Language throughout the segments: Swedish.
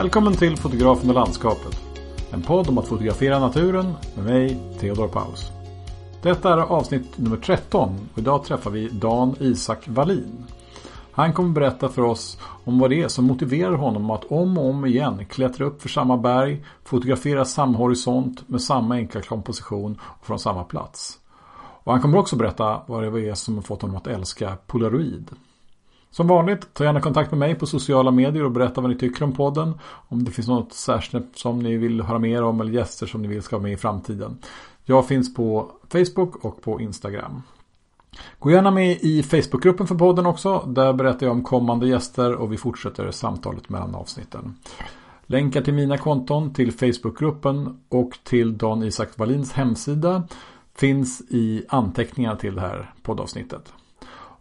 Välkommen till Fotografen och landskapet. En podd om att fotografera naturen med mig, Theodor Paus. Detta är avsnitt nummer 13 och idag träffar vi Dan Isak Wallin. Han kommer berätta för oss om vad det är som motiverar honom att om och om igen klättra upp för samma berg, fotografera samma horisont med samma enkla komposition och från samma plats. Och han kommer också berätta vad det är som har fått honom att älska Polaroid. Som vanligt, ta gärna kontakt med mig på sociala medier och berätta vad ni tycker om podden. Om det finns något särskilt som ni vill höra mer om eller gäster som ni vill ska vara med i framtiden. Jag finns på Facebook och på Instagram. Gå gärna med i Facebookgruppen för podden också. Där berättar jag om kommande gäster och vi fortsätter samtalet mellan avsnitten. Länkar till mina konton, till Facebookgruppen och till Dan Isak Wallins hemsida finns i anteckningarna till det här poddavsnittet.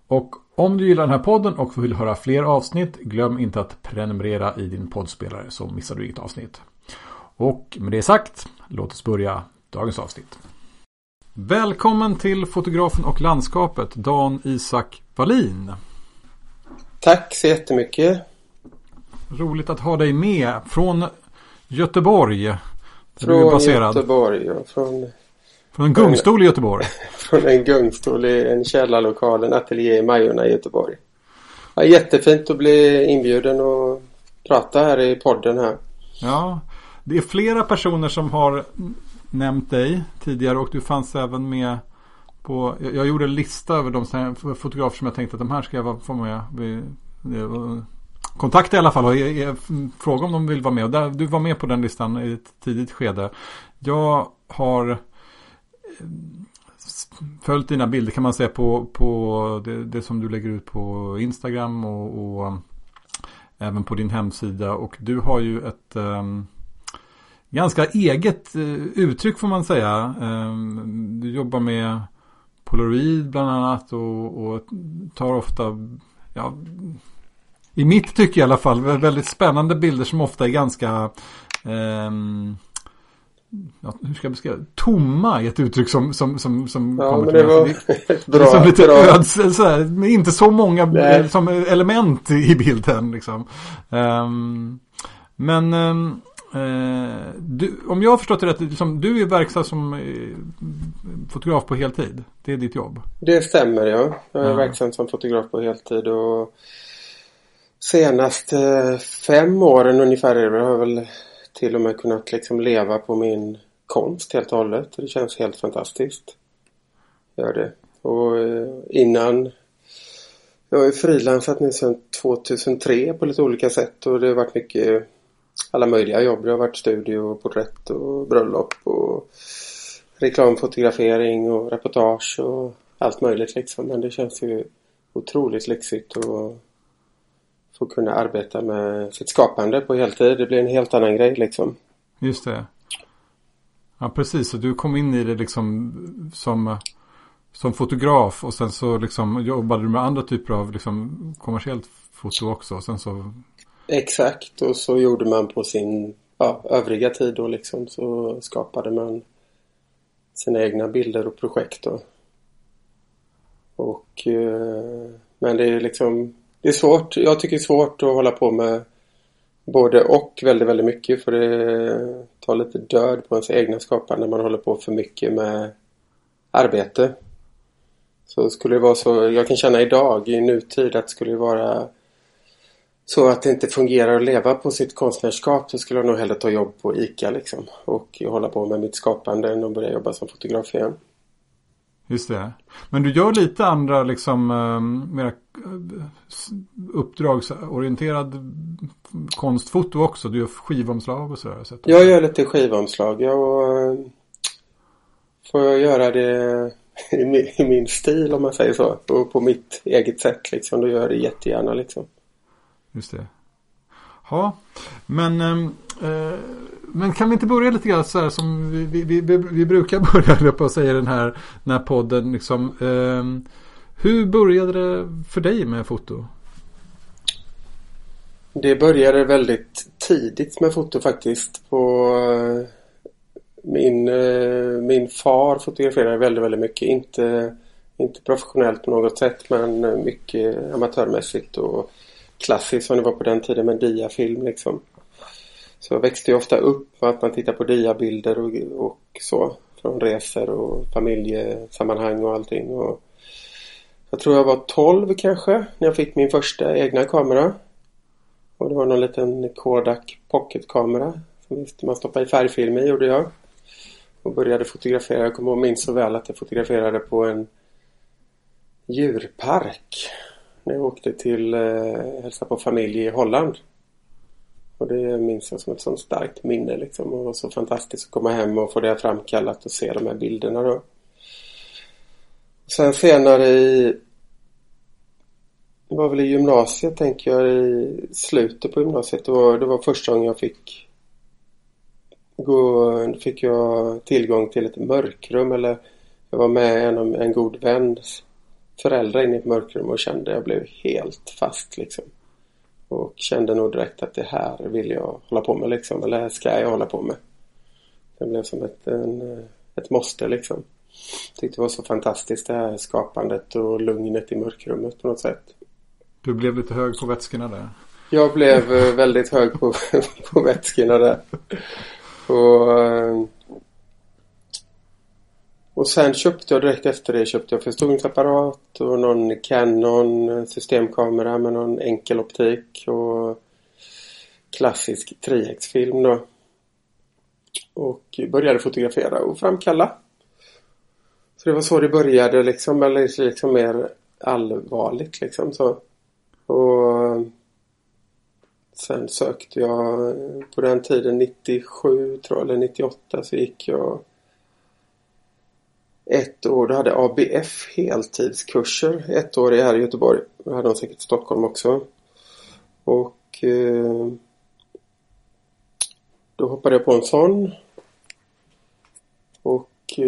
Och om du gillar den här podden och vill höra fler avsnitt, glöm inte att prenumerera i din poddspelare så missar du inget avsnitt. Och med det sagt, låt oss börja dagens avsnitt. Välkommen till fotografen och landskapet, Dan Isak Wallin. Tack så jättemycket. Roligt att ha dig med från Göteborg. Från du är baserad. Göteborg och från, Från en gungstol i Göteborg. från en gungstol i en källarlokal, en ateljé i Majorna i Göteborg. Ja, jättefint att bli inbjuden och prata här i podden här. Ja, det är flera personer som har nämnt dig tidigare och du fanns även med på, jag gjorde en lista över de fotografer som jag tänkte att de här ska jag få med. Kontakta i alla fall och fråga om de vill vara med. Du var med på den listan i ett tidigt skede. Jag har Eh, följt dina bilder kan man säga på, på det, det som du lägger ut på Instagram och, och eh, även på din hemsida. Och du har ju ett um, ganska eget uh, uttryck får man säga. Um, du jobbar med Polaroid bland annat och, och tar ofta, ja, i mitt tycke i alla fall, väldigt spännande bilder som ofta är ganska um, Ja, hur ska jag beskriva? Tomma är ett uttryck som, som, som, som Ja, kommer till mig. var det är bra, som lite bra. öds, så här, inte så många Nej. eh, som element i bilden. Liksom. Ehm, men eh, du, om jag har förstått det rätt, liksom, du är verksam som eh, fotograf på heltid. Det är ditt jobb. Det stämmer ja. Jag är Ja. verksam som fotograf på heltid och senaste fem åren ungefär har jag väl till och med kunnat liksom leva på min konst helt och hållet. Det känns helt fantastiskt. Gör det. Och eh, innan jag har ju frilansat nu sedan 2003 på lite olika sätt och det har varit mycket alla möjliga jobb. Det har varit studio, porträtt och bröllop och reklamfotografering och reportage och allt möjligt liksom. Men det känns ju otroligt lyxigt att få kunna arbeta med sitt skapande på heltid. Det blir en helt annan grej liksom. Just det. Ja, precis. Så du kom in i det liksom som, som fotograf och sen så liksom jobbade du med andra typer av liksom kommersiellt foto också. Och sen så, Exakt och så gjorde man på sin ja, övriga tid då liksom så skapade man sina egna bilder och projekt då. Och eh, men det är liksom det är svårt. Jag tycker det är svårt att hålla på med både och väldigt, väldigt mycket för det tar lite död på ens egna skapande när man håller på för mycket med arbete. Så skulle det vara så, jag kan känna idag i nutid att skulle det vara så att det inte fungerar att leva på sitt konstnärskap så skulle jag nog hellre ta jobb på ICA liksom. Och hålla på med mitt skapande än att börja jobba som fotograf igen. just det. Men du gör lite andra liksom eh, mera uppdragsorienterad konstfoto också. Du gör skivomslag och sådär. Så att- Jag gör lite skivomslag. Jag eh, får jag göra det i min, stil om man säger så. Och på mitt eget sätt liksom. Då gör jag det jättegärna liksom. Just det. Ja, men, ehm, eh, men kan vi inte börja lite grann så här som vi, vi, vi, vi brukar börja på att säga den här, den här podden. Liksom, ehm, hur började det för dig med foto? Det började väldigt tidigt med foto faktiskt. På eh, min, eh, min far fotograferade väldigt, väldigt mycket. Inte, inte professionellt på något sätt men mycket amatörmässigt och klassiskt som det var på den tiden med diafilm liksom. Så jag växte ju ofta upp med att man tittar på diabilder och, och så. Från resor och familjesammanhang och allting. Och jag tror jag var 12 kanske när jag fick min första egna kamera. Och det var någon liten Kodak pocketkamera som man stoppade i färgfilm i gjorde jag. Och började fotografera. Jag kommer ihåg minns så väl att jag fotograferade på en djurpark. När jag åkte till eh, hälsa på familj i Holland. Och det minns jag som ett sånt starkt minne liksom. Och det var så fantastiskt att komma hem och få det framkallat och se de här bilderna då. Sen senare i det var väl i gymnasiet tänker jag i slutet på gymnasiet. Det var, det var första gången jag fick gå, fick jag tillgång till ett mörkrum eller jag var med en, en god väns föräldrar in i ett mörkrum och kände jag blev helt fast liksom. Och kände nog direkt att det här vill jag hålla på med liksom. Eller ska jag hålla på med. Det blev som ett, en, ett måste liksom. Tyckte det var så fantastiskt det här skapandet och lugnet i mörkrummet på något sätt. Du blev lite hög på vätskorna där. Jag blev eh, väldigt hög på, på vätskorna där. Och, eh, och sen köpte jag direkt efter det köpte jag förstoringsapparat och någon Canon systemkamera med någon enkel optik och klassisk 3X-film då. Och började fotografera och framkalla. Så det var så det började liksom, eller liksom mer allvarligt liksom så. Och sen sökte jag på den tiden 97 tror jag, eller 98 så gick jag ett år. Då hade ABF heltidskurser ett år här i Göteborg. Det hade de säkert i Stockholm också. Och eh, då hoppade jag på en sån. Eh,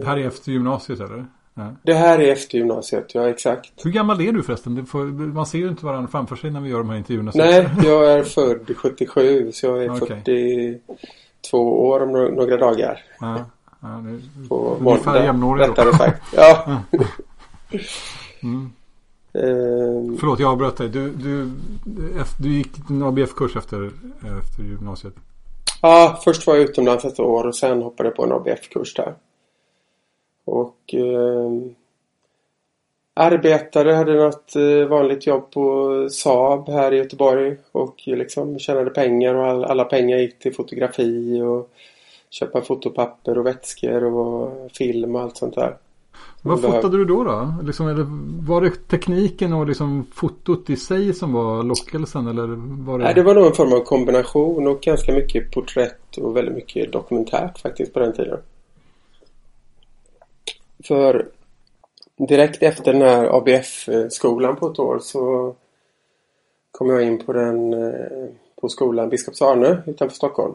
det här är efter gymnasiet eller? Ja. Det här är efter gymnasiet, ja exakt. Hur gammal är du förresten? Får, man ser ju inte varandra framför sig när vi gör de här intervjuerna. Nej, jag är född 77 så jag är okay. 42 år om några dagar. Ja. Ja, det, på måndag, jämnåriga rättare sagt. Ja. mm. Uh, Förlåt, jag avbröt dig. Du, du, du gick en ABF-kurs efter, efter gymnasiet? Ja, först var jag utomlands ett år och sen hoppade jag på en ABF-kurs där. Och eh, arbetade, hade något eh, vanligt jobb på Saab här i Göteborg och liksom tjänade pengar och all, alla pengar gick till fotografi och köpa fotopapper och vätskor och film och allt sånt där. Vad fotade du då? då? Liksom, eller var det tekniken och liksom fotot i sig som var lockelsen? Eller var det... Nej, det var nog en form av kombination och ganska mycket porträtt och väldigt mycket dokumentärt faktiskt på den tiden. För direkt efter den här ABF-skolan på ett år så kom jag in på den eh, på skolan Biskops Arne utanför Stockholm.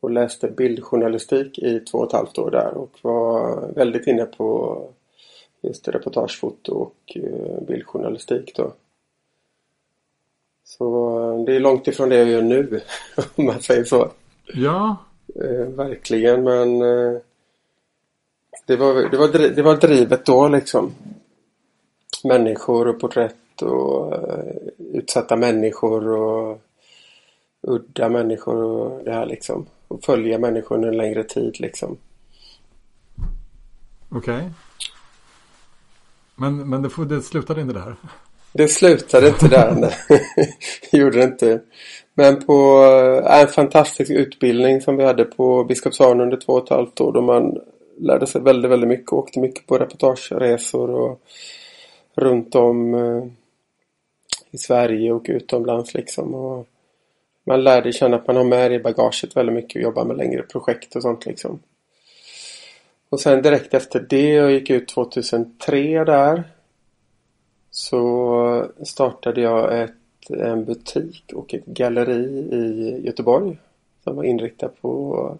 Och läste bildjournalistik i två och ett halvt år där och var väldigt inne på just reportagefoto och eh, bildjournalistik då. Så eh, det är långt ifrån det jag gör nu om man säger så. Ja. Eh, verkligen men eh, det var, det, var, det var drivet då liksom. Människor och porträtt och utsatta människor och udda människor och det här liksom. Och följa människor under en längre tid liksom. Okej. Okay. Men, men det, det slutade inte där? Det slutade inte där. Nej. gjorde det inte. Men på äh, en fantastisk utbildning som vi hade på Biskopsholm under två och ett halvt år då man lärde sig väldigt, väldigt mycket. Åkte mycket på reportageresor och runt om eh, i Sverige och utomlands liksom. Och man lärde känna att man har med det i bagaget väldigt mycket och jobbar med längre projekt och sånt liksom. Och sen direkt efter det, jag gick ut 2003 där. Så startade jag ett, en butik och ett galleri i Göteborg. Som var inriktat på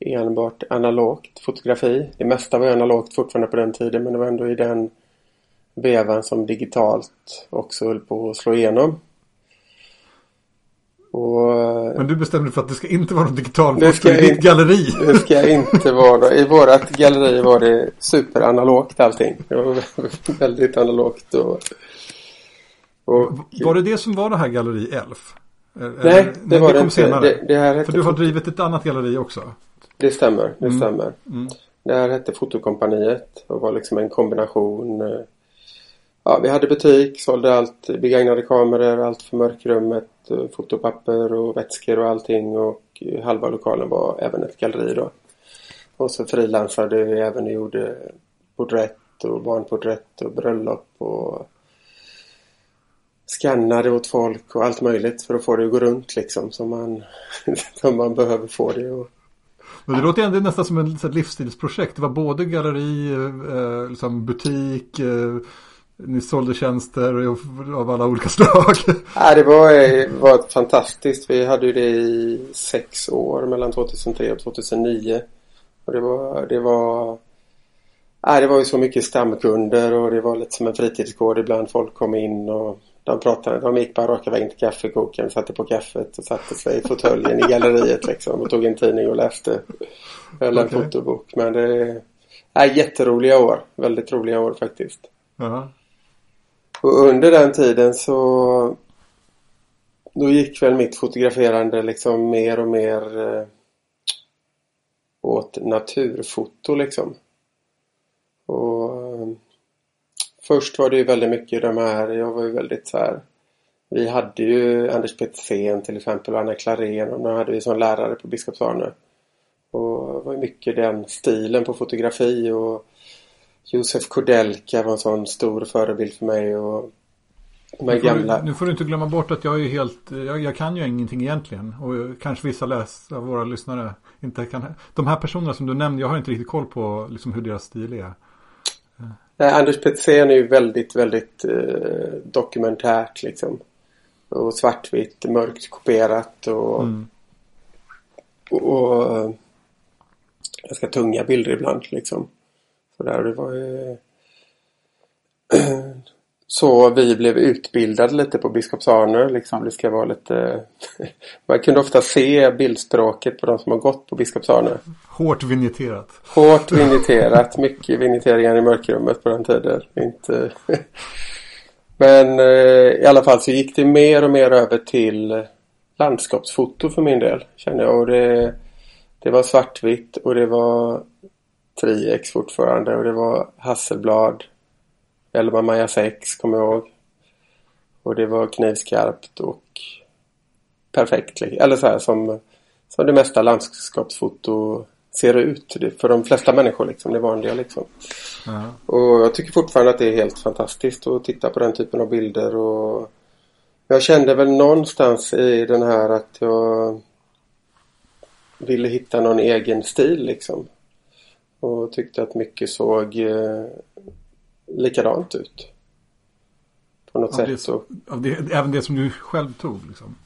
enbart analogt fotografi. Det mesta var analogt fortfarande på den tiden men det var ändå i den vevan som digitalt också höll på att slå igenom. Och, men du bestämde för att det ska inte vara något digitalt det ska i ditt galleri. Det ska inte vara. I vårat galleri var det superanalogt allting. Det var väldigt analogt. Och, och, var det det som var det här galleri Elf? Nej, det var det inte. Senare. Det, det här För du har drivit ett annat galleri också? Det stämmer, det mm. stämmer. Mm. Det här hette Fotokompaniet och var liksom en kombination. Eh, ja, vi hade butik, sålde allt, begagnade kameror, allt för mörkrummet, Eh, fotopapper och vätskor och allting och eh, halva lokalen var även ett galleri då. Och så frilansade vi även och gjorde porträtt och barnporträtt och bröllop och skannade åt folk och allt möjligt för att få det att gå runt liksom som man, som man behöver få det att men det låter ändå nästan som ett livsstilsprojekt. Det var både galleri, eh, eh liksom butik, eh, ni sålde tjänster av alla olika slag. Ja, det var, var fantastiskt. Vi hade ju det i sex år mellan 2003 och 2009. Och det var, det var, ja, det var ju så mycket stamkunder och det var lite som en fritidsgård ibland. Folk kom in och de pratade, de gick bara raka vägen till kaffekokaren, satte på kaffet och satte sig i fåtöljen i galleriet liksom och tog en tidning och läste. Eller okay. en fotobok. Men det är jätteroliga år. Väldigt roliga år faktiskt. Uh -huh. Och under den tiden så då gick väl mitt fotograferande liksom mer och mer eh, åt naturfoto liksom. Och eh, Först var det ju väldigt mycket de här, jag var ju väldigt så här Vi hade ju Anders Petersen till exempel och Anna Klarén och de hade vi som lärare på Biskopsarne. Och det var mycket den stilen på fotografi och Josef Kodelka var en sån stor förebild för mig och de nu, får gamla... du, nu får du inte glömma bort att jag är helt, jag, jag kan ju ingenting egentligen och kanske vissa läs, av våra lyssnare inte kan. De här personerna som du nämnde, jag har inte riktigt koll på liksom hur deras stil är. Nej, Anders Petersen är ju väldigt, väldigt eh, dokumentärt liksom. Och svartvitt, mörkt kopierat och, mm. och, och eh, ganska tunga bilder ibland liksom. Så där, det var ju så vi blev utbildade lite på Biskopsarne. Liksom. Det ska vara lite... Man kunde ofta se bildspråket på de som har gått på Biskopsarne. Hårt vinjetterat. Hårt vinjetterat. Mycket vinjetteringar i mörkrummet på den tiden. Inte... Men eh, i alla fall så gick det mer och mer över till landskapsfoto för min del. Kände jag. Och det, det var svartvitt och det var Triex fortfarande och det var Hasselblad 11 Maja 6 kommer jag ihåg. Och det var knivskarpt och perfekt. Eller så här som, som det mesta landskapsfoto ser ut. För de flesta människor liksom, det vanliga liksom. Mm. Och jag tycker fortfarande att det är helt fantastiskt att titta på den typen av bilder. Och jag kände väl någonstans i den här att jag ville hitta någon egen stil liksom. Och tyckte att mycket såg eh, likadant ut. På något av sätt. så, av det, även det som du själv tog liksom?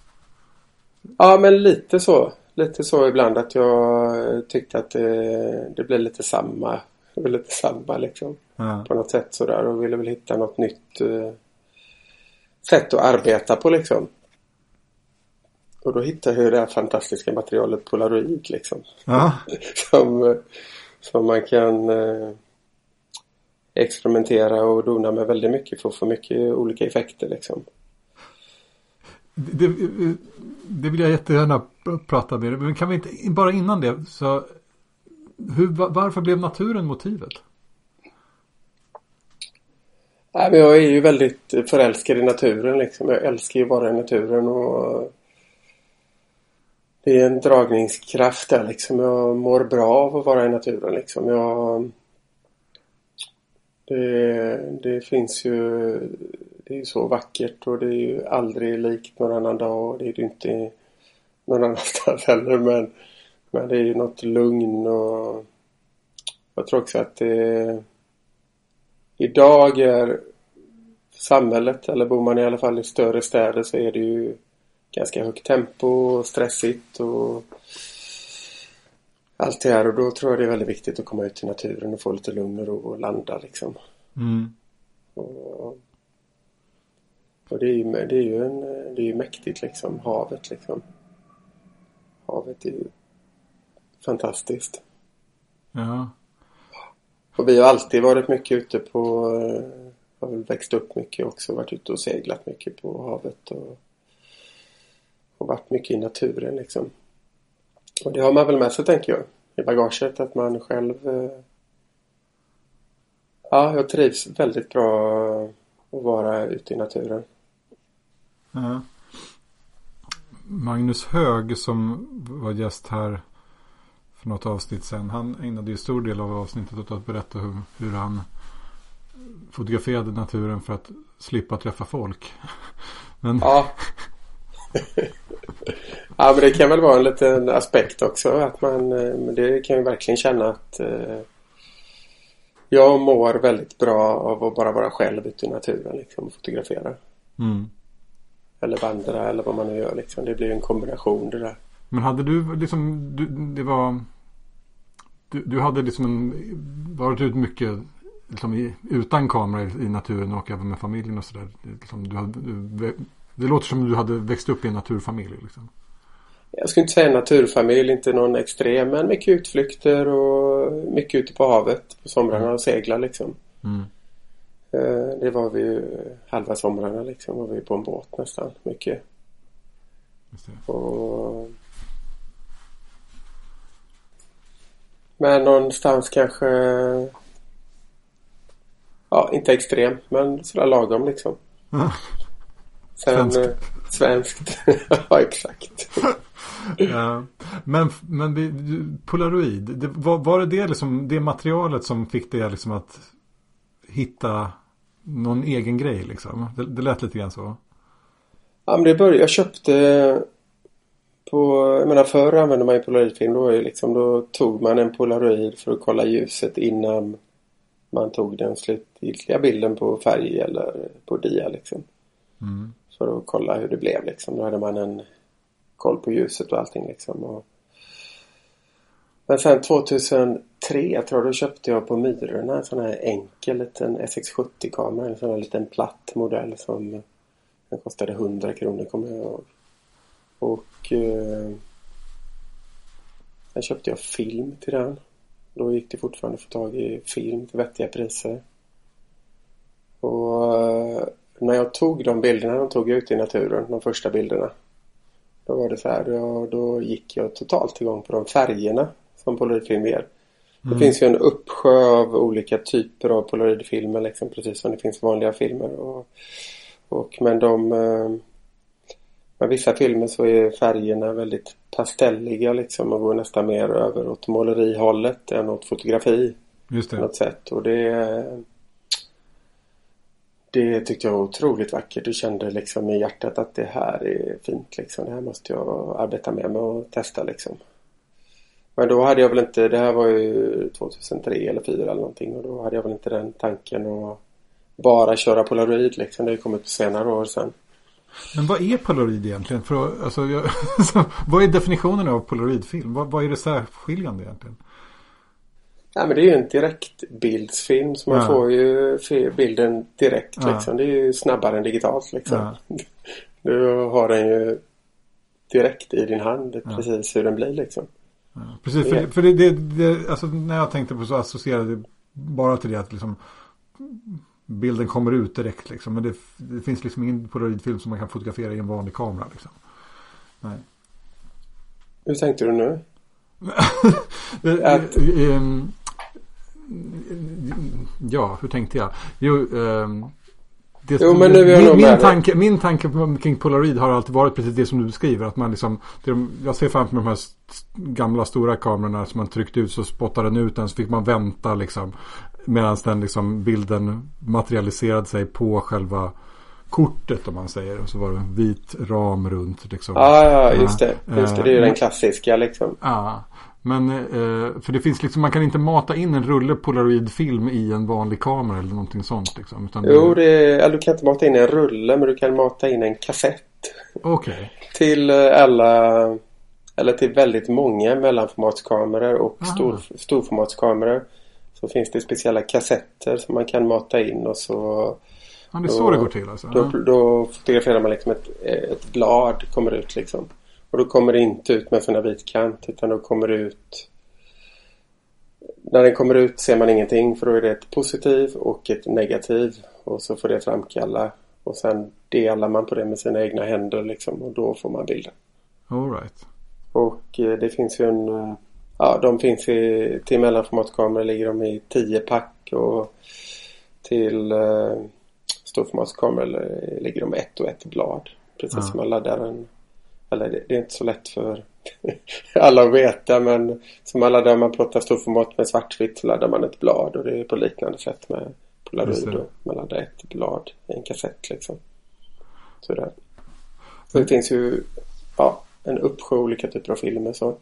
Ja men lite så. Lite så ibland att jag tyckte att det, det blev lite samma. Det blev lite samma liksom. Ja. På något sätt sådär och ville väl hitta något nytt uh, sätt att arbeta på liksom. Och då hittade jag det här fantastiska materialet Polaroid liksom. Ja. som, som man kan uh, experimentera och dona med väldigt mycket för att få mycket olika effekter liksom. Det, det vill jag jättegärna prata med dig. Men kan vi inte, bara innan det, så hur, varför blev naturen motivet? Nej, men jag är ju väldigt förälskad i naturen liksom. Jag älskar ju vara i naturen och det är en dragningskraft där liksom. Jag mår bra av att vara i naturen liksom. Jag det, det finns ju Det är ju så vackert och det är ju aldrig likt någon annan dag och det är det inte någon annanstans heller men Men det är ju något lugn och Jag tror också att det Idag är samhället eller bor man i alla fall i större städer så är det ju ganska högt tempo och stressigt och allt det här och då tror jag det är väldigt viktigt att komma ut i naturen och få lite lugn och ro och landa liksom. Mm. Och, och, det är ju, det är ju, en, det är ju mäktigt liksom, havet liksom. Havet är ju fantastiskt. Ja. Och vi har alltid varit mycket ute på, eh, har väl växt upp mycket också, varit ute och seglat mycket på havet och och varit mycket i naturen liksom. Och det har man väl med sig tänker jag i bagaget att man själv eh, Ja, jag trivs väldigt bra att vara ute i naturen. Ja. Magnus Hög som var gäst här för något avsnitt sen. Han ägnade ju stor del av avsnittet åt att berätta hur, hur han fotograferade naturen för att slippa träffa folk. Men... Ja. ja, men det kan väl vara en liten aspekt också. Att man, eh, det kan ju verkligen känna att eh, jag mår väldigt bra av att bara vara själv ute i naturen liksom, och fotografera. Mm. Eller vandra eller vad man nu gör liksom. Det blir en kombination det där. Men hade du liksom, du, det var du, du hade liksom en, varit ut mycket liksom i, utan kamera i, i, naturen och även med familjen och sådär. Liksom, du det låter som du hade växt upp i en naturfamilj. Liksom. Jag skulle inte säga naturfamilj, inte någon extrem, men mycket utflykter och mycket ute på havet på somrarna och segla liksom. Mm. Eh, det var vi ju halva somrarna liksom, var vi på en båt nästan mycket. Och... Men någonstans kanske Ja, inte extrem men sådär lagom liksom. Sen, svenskt. Ja, exakt. ja. Men, men Polaroid, det, var, var det det, liksom, det materialet som fick dig liksom att hitta någon egen grej liksom? Det, det lät lite grann så. Ja, men det började, jag köpte på, jag menar förr använde man ju polaroidfilm. Då, liksom, då tog man en polaroid för att kolla ljuset innan man tog den slutgiltiga bilden på färg eller på dia liksom. Mm. För att kolla hur det blev liksom. Då hade man en koll på ljuset och allting liksom. Och... Men sen 2003 tror jag då köpte jag på Myrorna en sån här enkel liten SX70-kamera. En sån här liten platt modell som den kostade 100 kronor kommer jag ihåg. Och eh, sen köpte jag film till den. Då gick det fortfarande att få tag i film till vettiga priser. Och eh, när jag tog de bilderna, de tog jag ute i naturen, de första bilderna. Då var det så här, då, då gick jag totalt igång på de färgerna som polaroidfilm ger. Mm. Det finns ju en uppsjö av olika typer av polaroidfilmer liksom, precis som det finns vanliga filmer. Och, och men de eh, med vissa filmer så är färgerna väldigt pastelliga liksom och går nästan mer över åt målerihållet än åt fotografi. Just det. På något sätt. Och det det tyckte jag var otroligt vackert och kände liksom i hjärtat att det här är fint liksom. Det här måste jag arbeta med mig och testa liksom. Men då hade jag väl inte, det här var ju 2003 eller 2004 eller någonting och då hade jag väl inte den tanken att bara köra polaroid liksom. Det har ju kommit på senare år sen. Men vad är polaroid egentligen? För, alltså, jag, vad är definitionen av polaroidfilm? Vad, vad är det särskiljande egentligen? Ja, men det är ju en direktbildsfilm så man ja. får ju bilden direkt ja. liksom. Det är ju snabbare än digitalt liksom. Ja. Du har den ju direkt i din hand precis hur den blir liksom. Precis, för, för det, det, det, alltså, när jag tänkte på så associerade det bara till det att liksom bilden kommer ut direkt liksom. Men det, det finns liksom ingen polaroidfilm som man kan fotografera i en vanlig kamera liksom. Nej. Hur tänkte du nu? att... um, ja, hur tänkte jag? Jo, um, det, jo, men nu min, min, tanke, min tanke kring Polaroid har alltid varit precis det som du beskriver. Att man liksom, jag ser framför mig de här gamla stora kamerorna som man tryckte ut så spottade den ut den så fick man vänta liksom. Medan den liksom bilden materialiserade sig på själva kortet om man säger. Och så var det en vit ram runt. Liksom. Ah, ja, just det. Just det, det är ju den klassiska liksom. Ja. Men eh, för det finns liksom, man kan inte mata in en rulle polaroidfilm i en vanlig kamera eller någonting sånt liksom. Utan jo, det, eller du kan inte mata in en rulle men du kan mata in en kassett. Okej. Okay. Till eh, alla, eller till väldigt många mellanformatskameror och stor, storformatskameror. Så finns det speciella kassetter som man kan mata in och så Ja, det är då, så det går till alltså? Då, då fotograferar man liksom ett, ett blad kommer ut liksom. Och då kommer det inte ut med sån vit kant utan då kommer det ut när den kommer ut ser man ingenting för då är det ett positiv och ett negativ och så får det framkalla och sen delar man på det med sina egna händer liksom och då får man bilden. All right. Och eh, det finns ju en... eh, Ja, de finns i... Till mellanformatskameror ligger de i 10 pack och till eh, storformatskameror ligger de ett och ett blad. Precis Ja. som man laddar en... Eller det, är inte så lätt för alla att veta men som man laddar, man plottar storformat med svartvitt så laddar man ett blad och det är på liknande sätt med Polaroid. och Man laddar ett blad i en kassett liksom. Så där. Så det finns ju ja, en uppsjö olika typer av filmer så.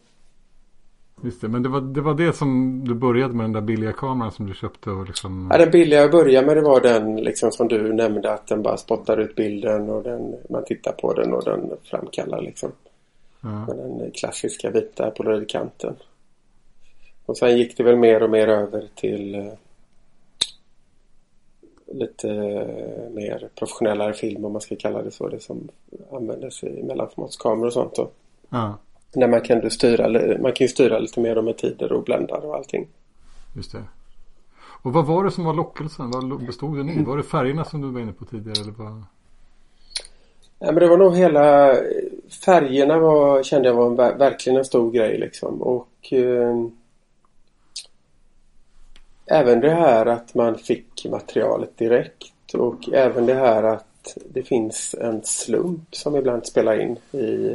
Just det. Men det var, det var det som du började med den där billiga kameran som du köpte och liksom. Ja, den billiga jag började med det var den liksom som du nämnde att den bara spottar ut bilden och den, man tittar på den och den framkallar liksom. Ja. Med den klassiska vita polaroidkanten. Och sen gick det väl mer och mer över till eh, lite eh, mer professionellare film om man ska kalla det så. Det som användes i mellanformatskameror och sånt då. ja, När man kan, styra, man kan ju styra lite mer med tider och bländare och allting. just det. Och vad var det som var lockelsen? Vad bestod den i? Var det färgerna som du var inne på tidigare? Eller vad? Ja, men det var nog hela färgerna var, kände jag var en, ver- verkligen en stor grej liksom. Och eh, även det här att man fick materialet direkt och även det här att det finns en slump som ibland spelar in i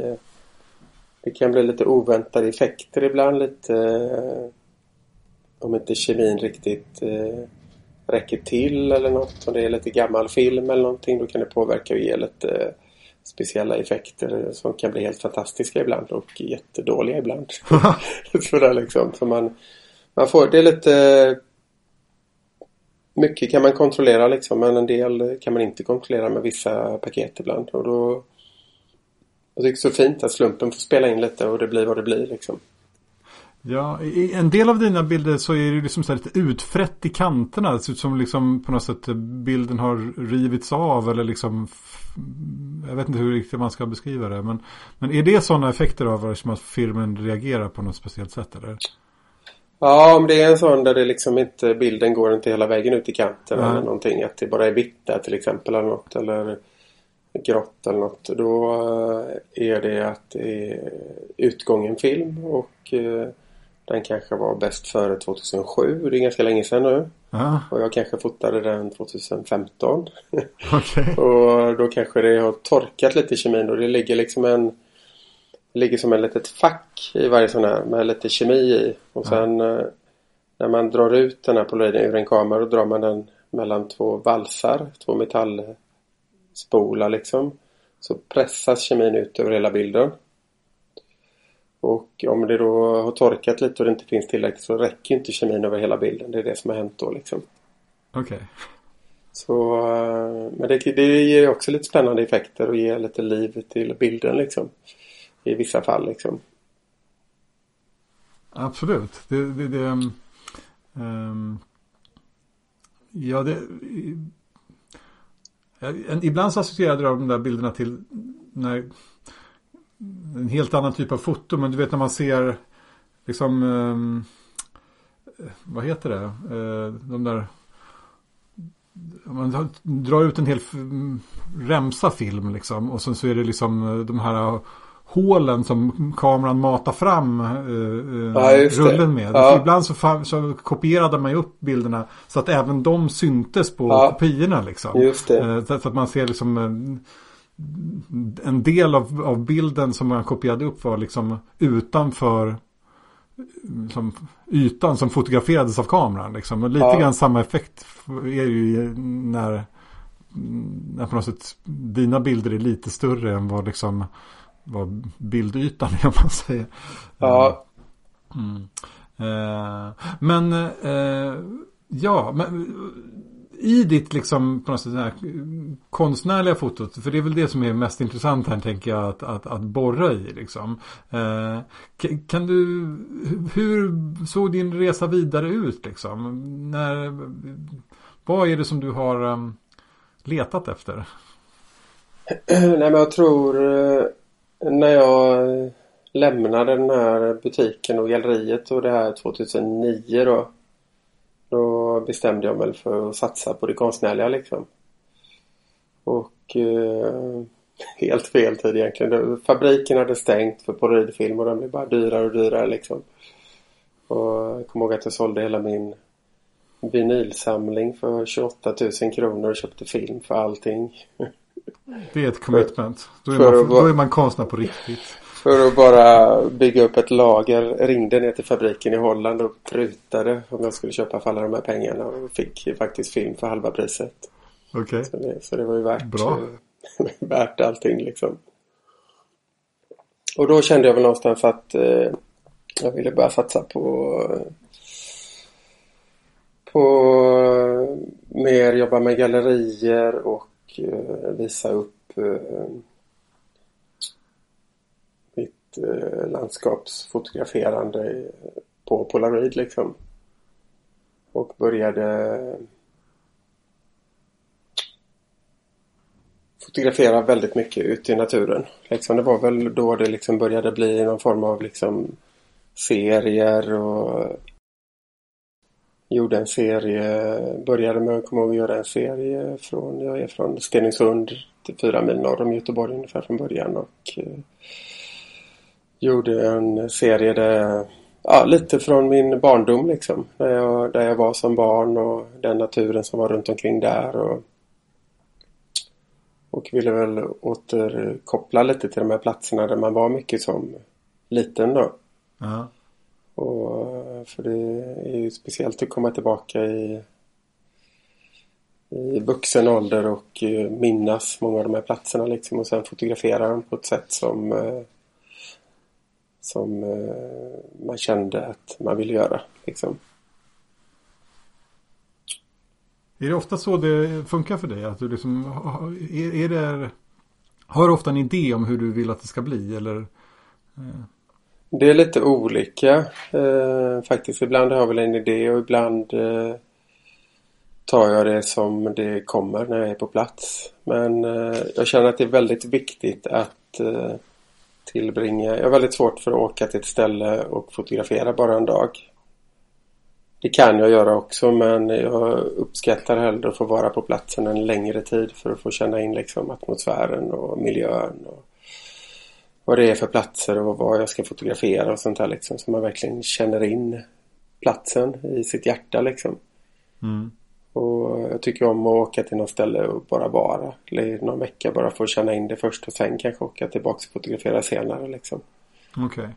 det kan bli lite oväntade effekter ibland lite eh, om inte kemin riktigt eh, räcker till eller något. Om det är lite gammal film eller någonting då kan det påverka och ge lite eh, speciella effekter som kan bli helt fantastiska ibland och jättedåliga ibland. Sådär liksom. Så man, man får, det är lite mycket kan man kontrollera liksom men en del kan man inte kontrollera med vissa paket ibland och då jag tycker det är så fint att slumpen får spela in lite och det blir vad det blir liksom. Ja, i en del av dina bilder så är det liksom så här lite utfrätt i kanterna. Det ser ut som liksom på något sätt bilden har rivits av eller liksom Jag vet inte hur riktigt man ska beskriva det. Men, men är det sådana effekter av som att filmen reagerar på något speciellt sätt eller? Ja, om det är en sån där det liksom inte bilden går inte hela vägen ut i kanten Nej. eller någonting. Att det bara är vitt där till exempel eller något. Eller grått eller något. Då eh, är det att det är utgången film och eh, den kanske var bäst före 2007. Det är ganska länge sedan nu. Ja, Och jag kanske fotade den 2015. okej. Och då kanske det har torkat lite i kemin och det ligger liksom en det ligger som en litet fack i varje sån här med lite kemi i. Och sen eh, när man drar ut den här polaroiden ur en kamera då drar man den mellan två valsar, två metallspolar liksom. Så pressas kemin ut över hela bilden. Och om det då har torkat lite och det inte finns tillräckligt så räcker inte kemin över hela bilden. Det är det som har hänt då liksom. Okej. Så, eh, men det, det ger också lite spännande effekter och ger lite liv till bilden liksom. I vissa fall liksom. Absolut. Det, det, det, ehm, ja, det, ibland så associerade jag de där bilderna till när, en helt annan typ av foto. Men du vet när man ser liksom, ehm, eh, vad heter det? Eh, de där man drar ut en hel remsa film liksom och sen så är det liksom eh, de här hålen som kameran matar fram eh, eh, Ja, rullen med. Ja. Ibland så, så kopierade man ju upp bilderna så att även de syntes på Ja. kopiorna liksom. Just det. Eh, Så att man ser liksom en, en del av, av bilden som man kopierade upp var liksom utanför som ytan som fotograferades av kameran. Liksom. Och lite Ja. grann samma effekt är ju när, när på något sätt dina bilder är lite större än vad liksom vad bildytan är om man säger. Ja, Mm. Eh, men eh, ja, men i ditt liksom på något sätt här konstnärliga fotot, för det är väl det som är mest intressant här tänker jag att, att, att borra i liksom. Eh, ka- kan du, hur såg din resa vidare ut liksom? När, vad är det som du har um, letat efter? nej men jag tror eh, när jag eh, lämnade den här butiken och galleriet och det här 2009 då. Då bestämde jag mig för att satsa på det konstnärliga liksom. Och eh, helt fel tid egentligen. Fabriken hade stängt för polaroidfilm och den blev bara dyrare och dyrare liksom. Och jag kommer ihåg att jag sålde hela min vinylsamling för 28 000 kronor och köpte film för allting. Det är ett commitment. Då är, man, då är man konstnär på riktigt. För att bara bygga upp ett lager ringde ner till fabriken i Holland och prutade om jag skulle köpa för alla de här pengarna och fick faktiskt film för halva priset. Okej. Okay. Så, det, så det var ju värt, Bra. värt allting liksom. Och då kände jag väl någonstans att eh, jag ville börja satsa på på mer jobba med gallerier och och eh, visa upp eh, mitt eh, landskapsfotograferande på polaroid liksom. Och började fotografera väldigt mycket ute i naturen. Liksom det var väl då det liksom började bli någon form av liksom serier och gjorde en serie, började med att komma ihåg att göra en serie från, jag är från Stenungsund till fyra mil norr om Göteborg ungefär från början och eh, gjorde en serie där, ja lite från min barndom liksom. Där jag, där jag var som barn och den naturen som var runt omkring där och och ville väl återkoppla lite till de här platserna där man var mycket som liten då. Ja. Och, eh, för det är ju speciellt att komma tillbaka i, i vuxen ålder och eh, minnas många av de här platserna liksom och sen fotografera dem på ett sätt som eh, som man kände att man ville göra liksom. Är det ofta så det funkar för dig? Att du liksom, är, är det, har du ofta en idé om hur du vill att det ska bli? Eller, det är lite olika eh, faktiskt. Ibland har jag väl en idé och ibland eh, tar jag det som det kommer när jag är på plats. Men eh, jag känner att det är väldigt viktigt att eh, tillbringa. Jag har väldigt svårt för att åka till ett ställe och fotografera bara en dag. Det kan jag göra också men jag uppskattar hellre att få vara på platsen en längre tid för att få känna in liksom atmosfären och miljön. Och vad det är för platser och vad jag ska fotografera och sånt där liksom. Så man verkligen känner in platsen i sitt hjärta liksom. Mm. Och jag tycker om att åka till något ställe och bara vara. Eller någon vecka bara få känna in det först och sen kanske åka tillbaka och fotografera senare liksom. Okej. Okay.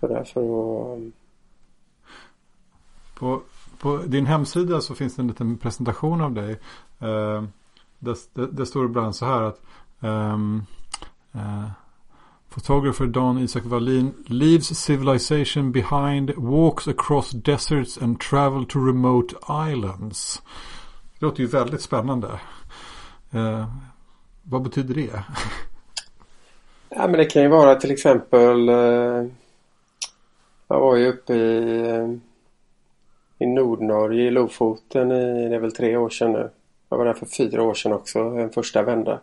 Så därför att... På, på din hemsida så finns det en liten presentation av dig. Uh, där, där, där står det ibland så här att um, uh, Photographer Dan Isak Wallin leaves civilization behind, walks across deserts and travel to remote islands. Det låter ju väldigt spännande. Eh, vad betyder det? ja men det kan ju vara till exempel eh, Jag var ju uppe i, eh, i Nordnorge i Lofoten i, det är väl tre år sedan nu. Jag var där för fyra år sedan också, en första vända.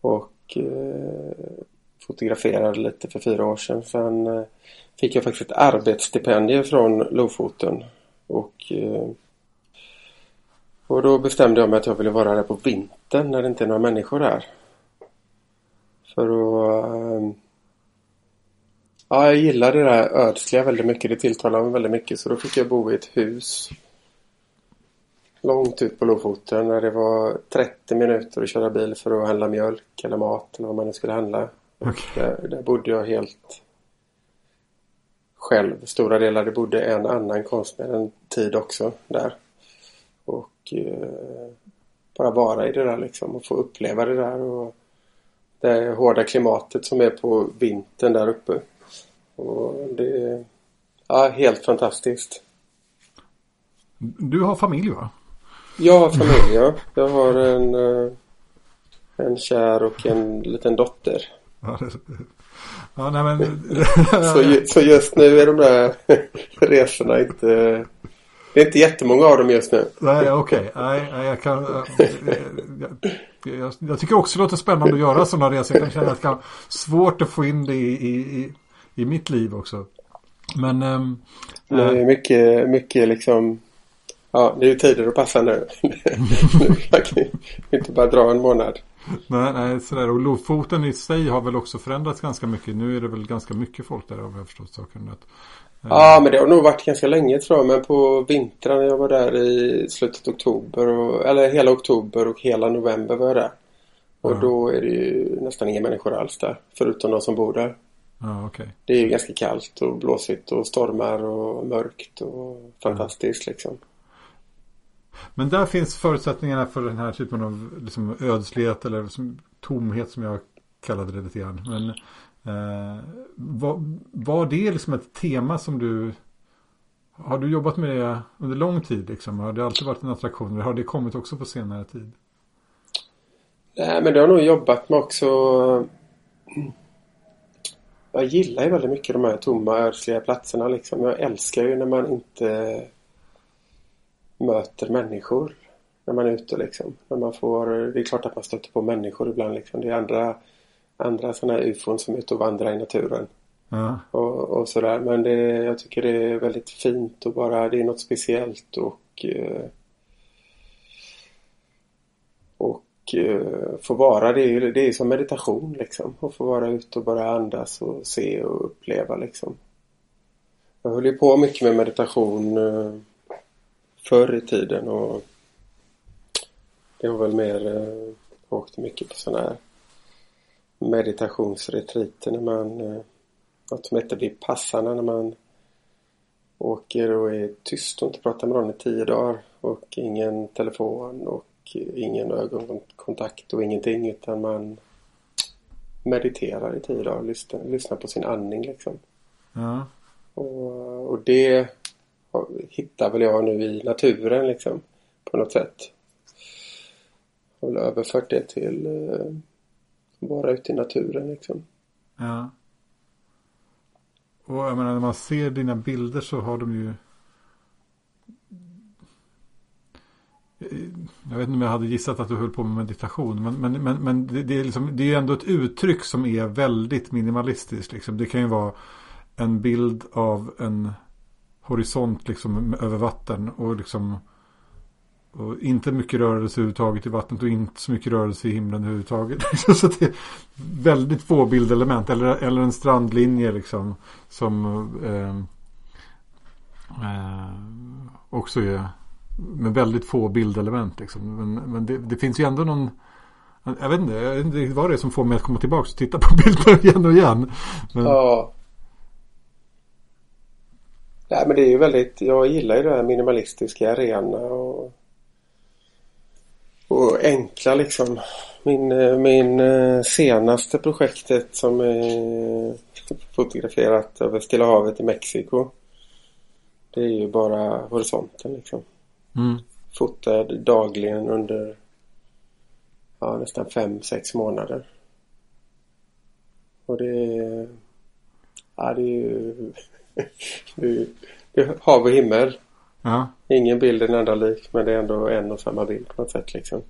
Och eh, fotograferade lite för fyra år sedan. Sen eh, fick jag faktiskt ett arbetsstipendium från Lofoten. Och, eh, och då bestämde jag mig att jag ville vara där på vintern när det inte är några människor där. För att... Eh, ja, jag gillar det där ödsliga väldigt mycket. Det tilltalar mig väldigt mycket. Så då fick jag bo i ett hus långt ut på Lofoten där det var 30 minuter att köra bil för att handla mjölk eller mat eller vad man nu skulle handla. Okay. Där, där bodde jag helt själv. Stora delar. Det bodde en annan konstnär en tid också där. Och eh, bara vara i det där liksom och få uppleva det där och det hårda klimatet som är på vintern där uppe. Och det är ja, helt fantastiskt. Du har familj va? Jag har familj ja. Jag har en, eh, en kär och en liten dotter. Ja, nej, men... så, så just nu är de där resorna inte... Det är inte jättemånga av dem just nu. Nej, okej. Okay. Nej, jag kan... Jag, jag, jag, tycker också det låter spännande att göra sådana resor. Jag kan känna att det kan svårt att få in det i, i, i mitt liv också. Men... Ähm, det är mycket, mycket liksom... Ja, det är ju tider att passa nu. jag kan inte bara dra en månad. Nej, nej, sådär. Och Lofoten i sig har väl också förändrats ganska mycket. Nu är det väl ganska mycket folk där om jag förstått saken rätt. Ja, men det har nog varit ganska länge tror jag. Men på vintern när jag var där i slutet av oktober. Och, eller hela oktober och hela november var jag där. Och ja. då är det ju nästan inga människor alls där. Förutom de som bor där. Ja, okay. Det är ju ganska kallt och blåsigt och stormar och mörkt och fantastiskt liksom. Men där finns förutsättningarna för den här typen av liksom, ödslighet eller som, tomhet som jag kallade det lite grann. Men eh, var, var det liksom ett tema som du har du jobbat med det under lång tid liksom? Har det alltid varit en attraktion? Eller har det kommit också på senare tid? Nej, men det har nog jobbat med också. Jag gillar ju väldigt mycket de här tomma ödsliga platserna liksom. Jag älskar ju när man inte möter människor när man är ute liksom. När man får, det är klart att man stöter på människor ibland liksom. Det är andra, andra sådana här ufon som är ute och vandrar i naturen. Ja. Och, och sådär. Men det, jag tycker det är väldigt fint och bara det är något speciellt och eh, och eh, få vara det är, det är som meditation liksom. Att få vara ute och bara andas och se och uppleva liksom. Jag höll ju på mycket med meditation eh, förr i tiden och det var väl mer, eh, jag åkte mycket på sådana här meditationsretriter när man, eh, något som heter Vipassana när man åker och är tyst och inte pratar med någon i tio dagar och ingen telefon och ingen ögonkontakt och ingenting utan man mediterar i tio dagar och lyssnar, lyssnar på sin andning liksom. Ja. Och, och det hittar väl jag nu i naturen liksom. På något sätt. Jag har överfört det till eh, vara ute i naturen liksom. Ja. Och jag menar när man ser dina bilder så har de ju eh, Jag vet inte om jag hade gissat att du höll på med meditation. Men, men, men, men det, det, är liksom, det är ändå ett uttryck som är väldigt minimalistiskt. Liksom. Det kan ju vara en bild av en horisont liksom över vatten och liksom och inte mycket rörelse överhuvudtaget i vattnet och inte så mycket rörelse i himlen överhuvudtaget. så det är väldigt få bildelement. Eller, eller en strandlinje liksom. Som eh, eh, också är med väldigt få bildelement. Liksom. Men, men det, det, finns ju ändå någon jag vet, inte, jag vet inte vad det är som får mig att komma tillbaka och titta på bilder igen och igen. Men... Ja, Nej men det är ju väldigt, jag gillar ju det här minimalistiska, rena och, och enkla liksom. Min, eh, min eh, senaste projektet som är fotograferat över Stilla havet i Mexiko. Det är ju bara horisonten liksom. Mm. Fotad dagligen under ja, nästan fem, sex månader. Och det är, ja, det är ju det, är hav och himmel. Ja. Ingen bild är en enda lik men det är ändå en och samma bild på något sätt liksom.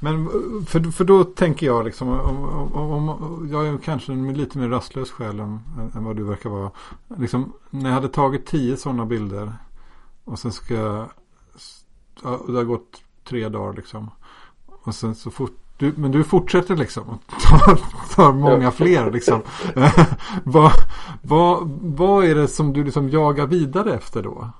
Men för, för då tänker jag liksom om, om, om jag är kanske en lite mer rastlös själ än, än vad du verkar vara. Liksom, när jag hade tagit tio sådana bilder och sen ska jag, det har gått tre dagar liksom. Och sen så fort du, men du fortsätter liksom tar, tar många fler liksom. vad, vad, vad är det som du liksom jagar vidare efter då?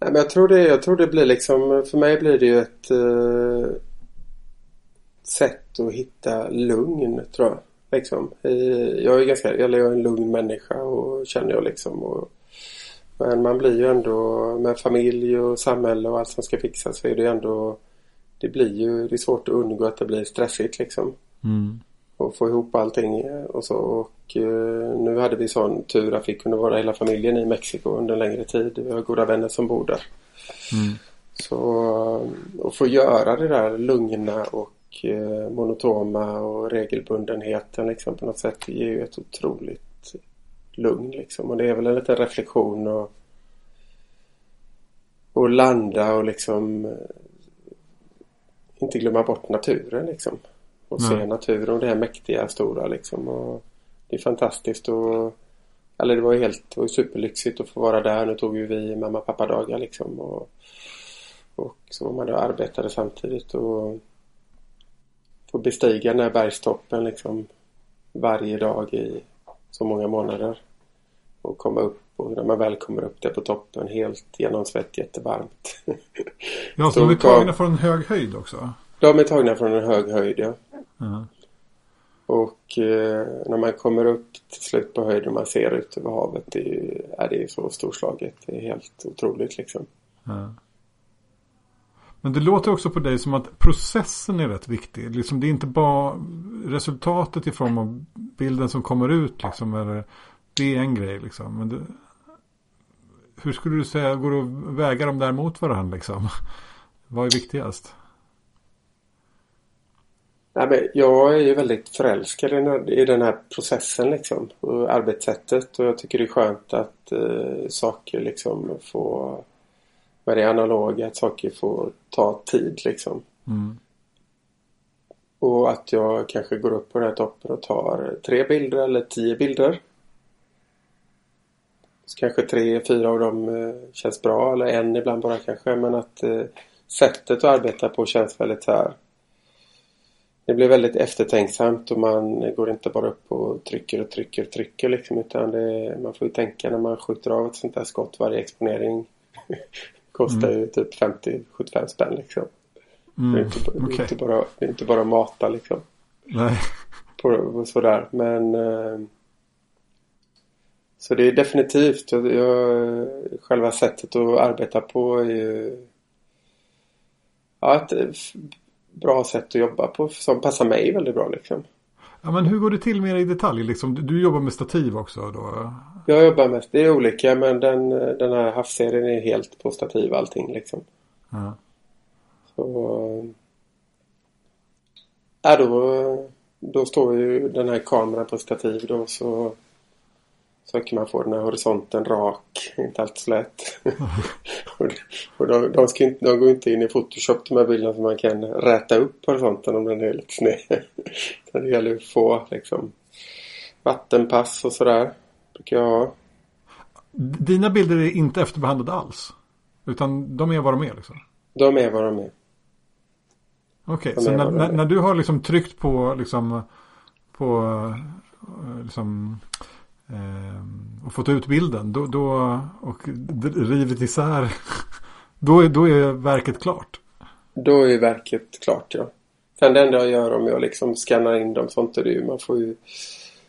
Nej, men jag, tror det, jag tror det blir liksom, för mig blir det ju ett uh, sätt att hitta lugn tror jag. Liksom. Jag är ganska, eller jag är en lugn människa och känner jag liksom. Och, men man blir ju ändå med familj och samhälle och allt som ska fixas så är det ändå det blir ju det är svårt att undgå att det blir stressigt liksom. Mm. Och få ihop allting och så. Och uh, nu hade vi sån tur att vi kunde vara hela familjen i Mexiko under en längre tid. Vi har goda vänner som bor där. Mm. Så uh, att få göra det där lugna och uh, monotoma och regelbundenheten liksom på något sätt ger ju ett otroligt lugn liksom. Och det är väl en liten reflektion och och landa och liksom inte glömma bort naturen liksom. Och Nej. se naturen och det här mäktiga stora liksom. Och det är fantastiskt och eller det var ju helt, det var superlyxigt att få vara där. Nu tog ju vi mamma pappa dagar liksom. Och, och så var man och arbetade samtidigt och få bestiga den här bergstoppen liksom varje dag i så många månader. Och komma upp och när man väl kommer upp där på toppen helt genomsvett jättevarmt. Ja, så de är tagna från en hög höjd också? De är tagna från en hög höjd, ja. Ja. Och eh, när man kommer upp till slut på höjden och man ser ut över havet. Det är, ja, det är så storslaget. Det är helt otroligt liksom. Ja. Men det låter också på dig som att processen är rätt viktig. Liksom det är inte bara resultatet i form av bilden som kommer ut. Liksom, eller, det är en grej liksom. Men det, hur skulle du säga, går det att väga dem där mot varandra liksom? Vad är viktigast? Nej, men jag är ju väldigt förälskad i den här, processen liksom. Och arbetssättet. Och jag tycker det är skönt att eh, saker liksom får med det analoga. Att saker får ta tid liksom. Mm. Och att jag kanske går upp på den här toppen och tar tre bilder eller tio bilder. Så kanske tre, fyra av dem eh, känns bra eller en ibland bara kanske. Men att eh, sättet att arbeta på känns väldigt så här. Det blir väldigt eftertänksamt och man går inte bara upp och trycker och trycker och trycker liksom. Utan det, man får ju tänka när man skjuter av ett sånt här skott. Varje exponering kostar ju typ 50-75 spänn liksom. Det är Mm. inte, det är inte, bara, det är inte bara mata liksom. Nej. På, på sådär. Men eh, så det är definitivt jag, jag, själva sättet att arbeta på är ju ja, ett bra sätt att jobba på som passar mig väldigt bra liksom. Ja, men hur går det till mer i detalj? Liksom, du, jobbar med stativ också då? Jag jobbar mest, det är olika men den, den här havsserien är helt på stativ allting liksom. Ja. Så ja, då, då står ju den här kameran på stativ då så försöker man få den här horisonten rak. Inte alltid så lätt. och och de, de, ska inte, de går inte in i Photoshop de här bilderna så man kan räta upp horisonten om den är lite sned. Det gäller att få liksom vattenpass och sådär. Brukar jag ha. Dina bilder är inte efterbehandlade alls? Utan de är vad de är liksom? De är vad de är. Okej, De så är när, när, är. när du har liksom tryckt på liksom på eh, liksom och fått ut bilden då, då och rivit isär då är, då är verket klart. Då är verket klart ja. Sen det enda jag gör om jag liksom skannar in dem sånt är det ju man får ju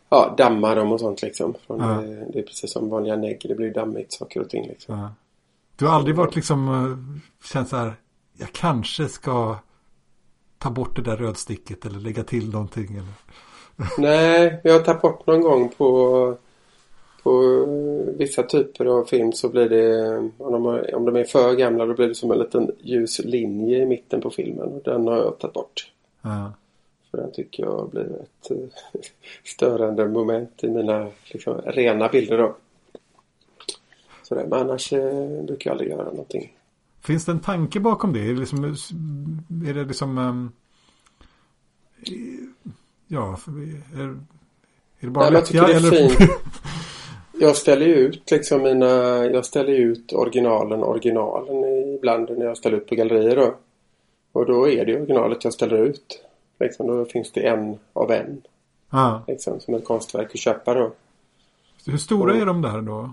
ja, damma dem och sånt liksom. Från Ja. det, det är precis som vanliga negg. Det blir dammigt saker och ting liksom. Ja. Du har aldrig varit liksom eh, känt så här jag kanske ska ta bort det där rödsticket eller lägga till någonting eller Nej, jag har tagit bort någon gång på på vissa typer av film så blir det om de, är- om de är för gamla då blir det som en liten ljus linje i mitten på filmen. Och den har jag tagit bort. ja. För den tycker jag blir ett eh, störande moment i mina liksom, rena bilder då. Sådär, men annars eh, brukar jag aldrig göra någonting. Finns det en tanke bakom det? Är det liksom, är det liksom ehm, ja, är, är det bara Nej, jag tycker det är fint. Jag ställer ju ut liksom mina, jag ställer ut originalen, originalen ibland när jag ställer ut på gallerier då. Och då är det originalet jag ställer ut. Liksom, då finns det en av en. ja. Liksom, som ett konstverk att köpa då. Hur stora är de där då?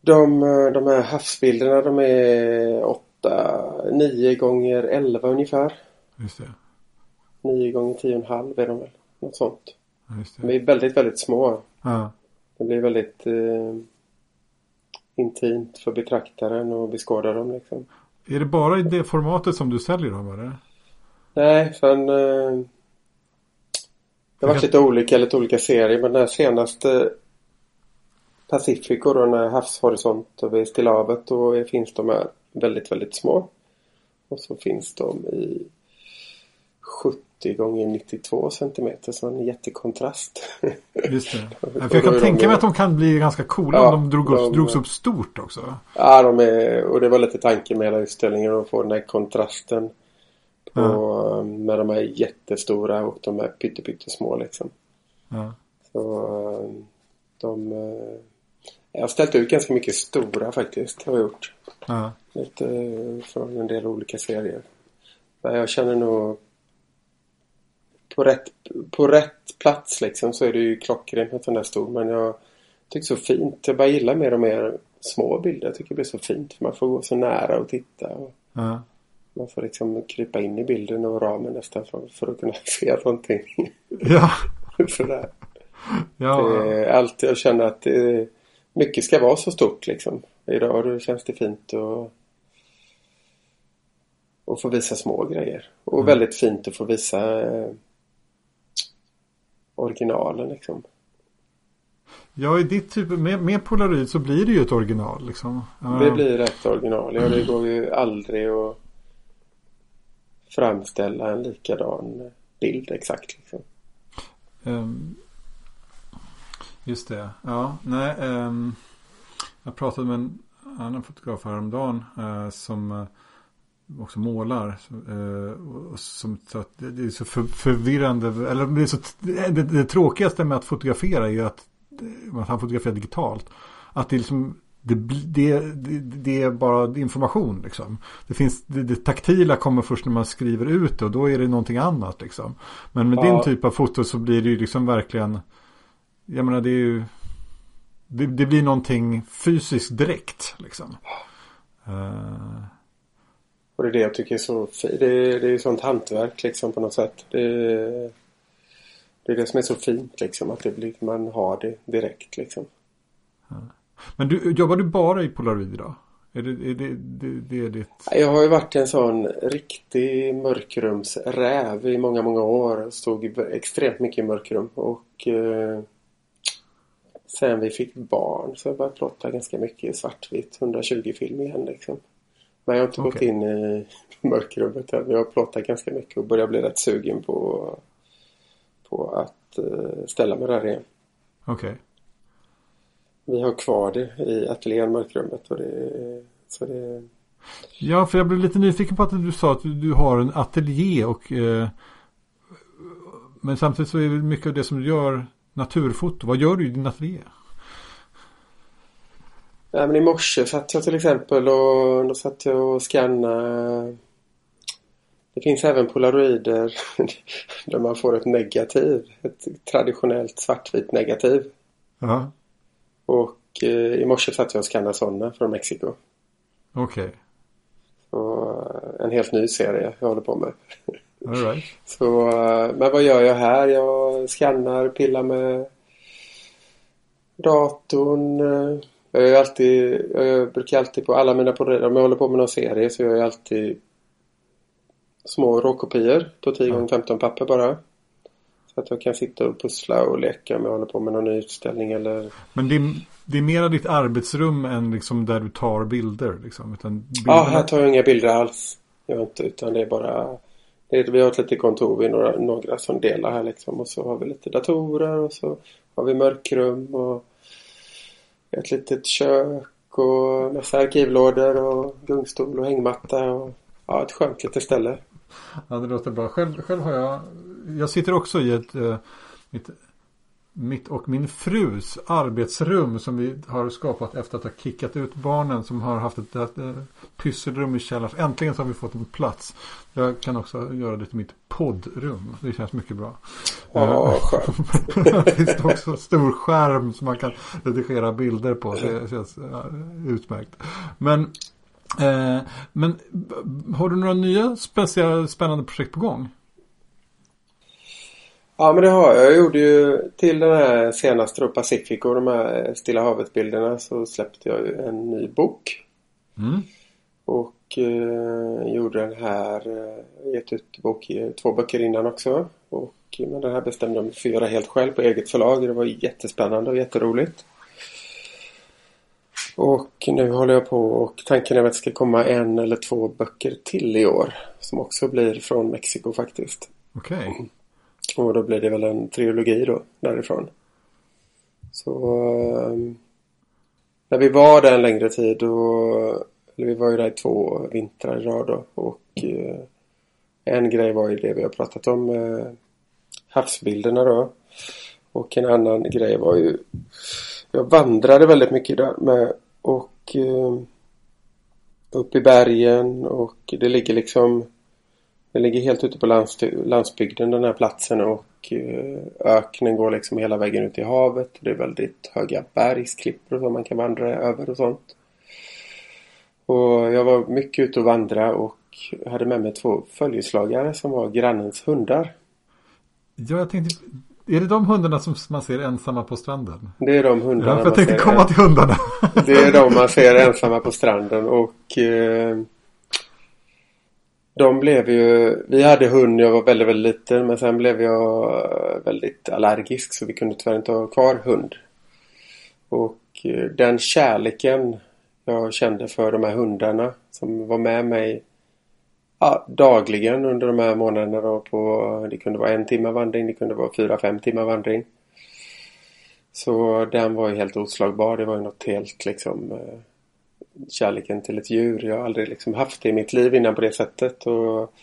De, de här havsbilderna de är 8, 9 gånger 11 ungefär. Just det. 9 gånger 10,5 är de väl. Något sånt. Just De det. är väldigt, väldigt små. Ja. Det blir väldigt eh, intimt för betraktaren och beskåda dem liksom. Är det bara i det formatet som du säljer dem eller? Nej, sen... Eh, det har varit lite olika, lite olika serier. Men den här senaste Pacifico då, den här havshorisont över Stilla havet. Då finns de här väldigt, väldigt små. Och så finns de i 70 gånger 92 centimeter. Så en jättekontrast. Just det. Ja, jag kan de tänka mig att de kan bli ganska coola Ja, om de drog upp, de- drogs upp stort också. Ja, de är, och det var lite tanken med hela utställningen att få den här kontrasten. På, Ja. Med de här jättestora och de här pytte, pyttesmå liksom. Ja. Så eh, de... eh, Jag har ställt ut ganska mycket stora faktiskt. Har jag gjort. Ja. Lite eh, från en del olika serier. Men jag känner nog... på rätt, på rätt plats liksom så är det ju klockrent med sån där stor. Men jag tycker så fint. Jag bara gillar mer och mer små bilder. Jag tycker det blir så fint. För man får gå så nära och titta. Och Ja. Man får liksom krypa in i bilden och ramen nästan för, för att kunna se någonting. Ja. Sådär. ja. Det är alltid, jag känner att det, mycket ska vara så stort liksom. Idag känns det fint att och få visa små grejer. Och Mm. väldigt fint att få visa eh, originalen liksom. Ja, i ditt typ, med, med Polaroid så blir det ju ett original liksom. Det blir rätt original. Ja, det går ju aldrig att framställa en likadan bild exakt. Liksom. Ehm, just det. Ja, nej. ehm, jag pratade med en annan fotograf häromdagen uh, som eh, också målar. eh, som att det är så för, förvirrande. Eller det, är så, det, det tråkigaste med att fotografera är ju att, eh, att han fotograferar digitalt. Att det är liksom det, det, det, är bara information liksom. Det, finns, det, det taktila kommer först när man skriver ut det och då är det någonting annat liksom. Men med Ja. din typ av foto så blir det ju liksom verkligen Jag menar det är ju Det, blir någonting fysiskt direkt liksom. Eh, Och det är det jag tycker är så fint. Det är, det är ju sånt hantverk liksom på något sätt. Det är, det är det som är så fint liksom. Att det blir, man har det direkt liksom. men du, jobbar du bara i Polaroid idag? Är det, är det, det, det är ditt Jag har ju varit en sån riktig mörkrumsräv i många, många år. Stod extremt mycket i mörkrum. Och eh, sen vi fick barn så har jag börjat plotta ganska mycket i svartvitt. 120 film igen liksom. Men jag har inte gått Okej. in i mörkrummet än. Jag har plottat ganska mycket och börjar bli rätt sugen på, på att eh, ställa mig där igen. Okej. Vi har kvar det i ateljén mörkrummet och det, så det Ja, för jag blev lite nyfiken på att du sa att du, du har en ateljé och eh, Men samtidigt så är det mycket av det som du gör naturfoto. Vad gör du i din ateljé? Ja, men i morse satt jag till exempel och då satt jag och skannade. Det finns även polaroider där man får ett negativ. Ett traditionellt svartvitt negativ. Ja, Och eh, i morse satt jag och skannade sådana från Mexiko. okej. Eh, en helt ny serie jag håller på med. All right. Så, eh, men vad gör jag här? Jag skannar, pillar med datorn. Jag, är alltid, jag brukar alltid på alla mina program, om jag håller på med någon serie så gör jag alltid små råkopior på 10 Ja. x 15 papper bara. Så att jag kan sitta och pussla och leka om jag håller på med någon ny utställning eller... Men det är, det är mera ditt arbetsrum än liksom där du tar bilder liksom. Utan Ja, bilderna... här tar jag inga bilder alls. Jag inte, utan det är bara... Det är, vi har ett litet kontor, vi är några, några som delar här liksom. Och så har vi lite datorer och så har vi mörkrum och ett litet kök och massa arkivlådor och gungstol och hängmatta och ja, ett skönt litet ställe. Ja, det låter bra. Själv, själv har jag... Jag sitter också i ett... eh, mitt, och min frus arbetsrum som vi har skapat efter att ha kickat ut barnen som har haft ett, ett, ett pysselrum i källaren. Äntligen så har vi fått en plats. Jag kan också göra det till mitt poddrum. Det känns mycket bra. Eh, skönt. det finns också en stor skärm som man kan redigera bilder på. Det känns ja, utmärkt. Men, eh, men har du några nya speciella, spännande projekt på gång? Ja, men det har jag. Jag gjorde ju till den här senaste då, Pacifico, de här Stilla havet-bilderna, så släppte jag ju en ny bok. Mm. Och eh, gjorde den här, eh, gett ut bok, två böcker innan också. Och, men den här bestämde jag mig för att göra helt själv på eget förlag. Det var jättespännande och jätteroligt. Och nu håller jag på och tanken är att det ska komma en eller två böcker till i år. Som också blir från Mexiko faktiskt. Okej. Och då blir det väl en trilogi då därifrån. Så eh, när vi var där en längre tid då... eller vi var ju där i två vintrar i rad då, och eh, en grej var ju det vi har pratat om eh, havsbilderna då. Och en annan grej var ju jag vandrade väldigt mycket där med och eh, upp i bergen och det ligger liksom det ligger helt ute på landsbygden den här platsen och eh, öknen går liksom hela vägen ut i havet. Det är väldigt höga bergsklippor som man kan vandra över och sånt. Och jag var mycket ute och vandra och hade med mig två följeslagare som var grannens hundar. Ja, jag tänkte, är det de hundarna som man ser ensamma på stranden? Det är de hundarna. Ja, jag tänkte komma till hundarna. Det är de man ser ensamma på stranden och eh, de blev ju, vi hade hund när jag var väldigt, väldigt liten men sen blev jag väldigt allergisk så vi kunde tyvärr inte ha kvar hund. Och eh, den kärleken jag kände för de här hundarna som var med mig ja, dagligen under de här månaderna då på, det kunde vara en timme vandring, det kunde vara fyra, fem timmar vandring. Så den var ju helt oslagbar. Det var ju något helt liksom eh, kärleken till ett djur. Jag har aldrig liksom haft det i mitt liv innan på det sättet. Och,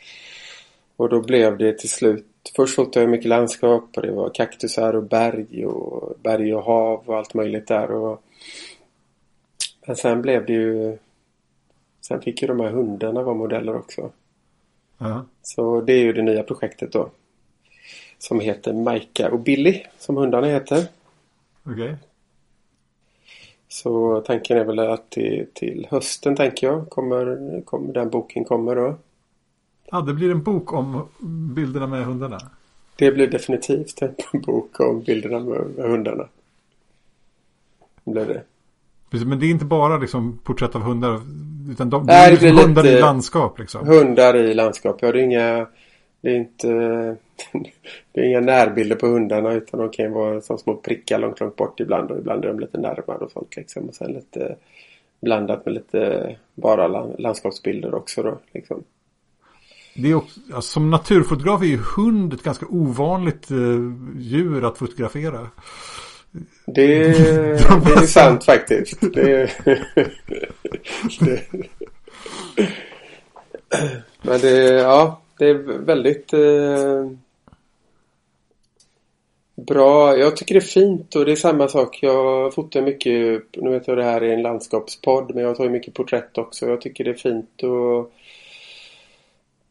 och då blev det till slut Först fotade jag mycket landskap och det var kaktusar och berg och berg och hav och allt möjligt där. Och, men sen blev det ju Sen fick ju de här hundarna vara modeller också. Ja. Så det är ju det nya projektet då. Som heter Majka och Billy som hundarna heter. Okej. Okay. Så tanken är väl att till, till hösten tänker jag kommer, kommer den boken kommer då. Ja, det blir en bok om bilderna med hundarna. Det blir definitivt en bok om bilderna med, hundarna. Blir det. Men det är inte bara liksom porträtt av hundar. Utan de, Nej, det, det liksom hundar i landskap liksom. Hundar i landskap. Ja, det är inga... Det är inte... det är inga närbilder på hundarna utan de kan vara som små prickar långt, långt bort ibland. Och ibland är de lite närmare och sånt liksom. Och sen lite blandat med lite bara landskapsbilder också då liksom. Det är också, alltså, som naturfotograf är ju hund ett ganska ovanligt eh, djur att fotografera. Det, det är sant faktiskt. Det, det, men det, ja, det är väldigt eh, bra. Jag tycker det är fint och det är samma sak. Jag fotar mycket, nu vet jag det här är en landskapspodd, men jag tar mycket porträtt också. Jag tycker det är fint att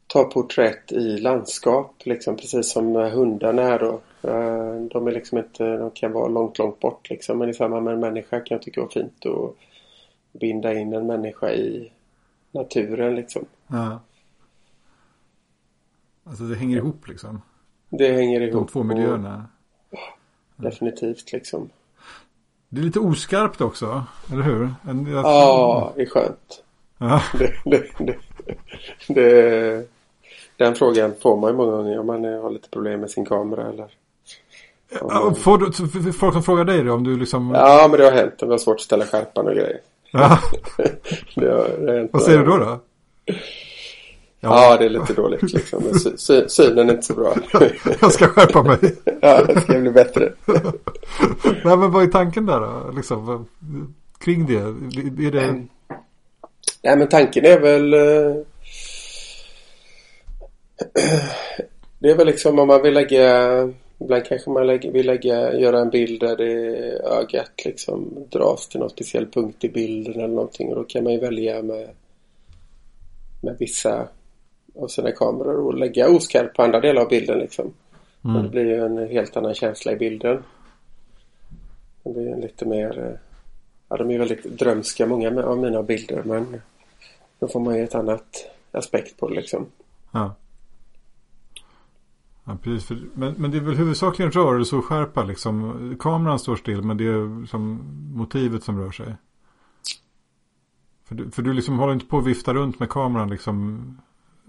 ta porträtt i landskap, liksom precis som hundarna här då. Eh, de är liksom inte, de kan vara långt, långt bort liksom. Men i samband med en människa kan jag tycka det är fint att binda in en människa i naturen liksom. Ja. Alltså det hänger ihop liksom. Det hänger ihop. De två miljöerna. Definitivt liksom. Det är lite oskarpt också, eller hur? En, jag... Ja, det är skönt. Ja. Det, det, det, det, den frågan får man ju många gånger om man har lite problem med sin kamera eller Ja, får du, folk som frågar dig då om du liksom... Ja, men det har hänt. Det var svårt att ställa skärpan och grejer. Ja. det har, det har Vad säger du då då? Ja. ja, det är lite dåligt liksom. Sy synen är inte så bra. jag ska skärpa mig. ja, det ska bli bättre. Nej, men vad är tanken där då? Liksom, kring det? Är det... Mm. Nej, men tanken är väl... Eh, det är väl liksom om man vill lägga Ibland kanske man lägger, vill lägga, göra en bild där det ögat liksom dras till någon speciell punkt i bilden eller någonting och då kan man ju välja med, med vissa av sina kameror och lägga oskarpt på andra delar av bilden liksom. Mm. Det blir ju en helt annan känsla i bilden. Det blir en lite mer Ja, de är väldigt drömska många av mina bilder men då får man ju ett annat aspekt på det liksom. Ja. Ja, precis. För, men, men det är väl huvudsakligen rörelse och skärpa liksom. Kameran står still men det är som motivet som rör sig. För du, för du liksom håller inte på att vifta runt med kameran liksom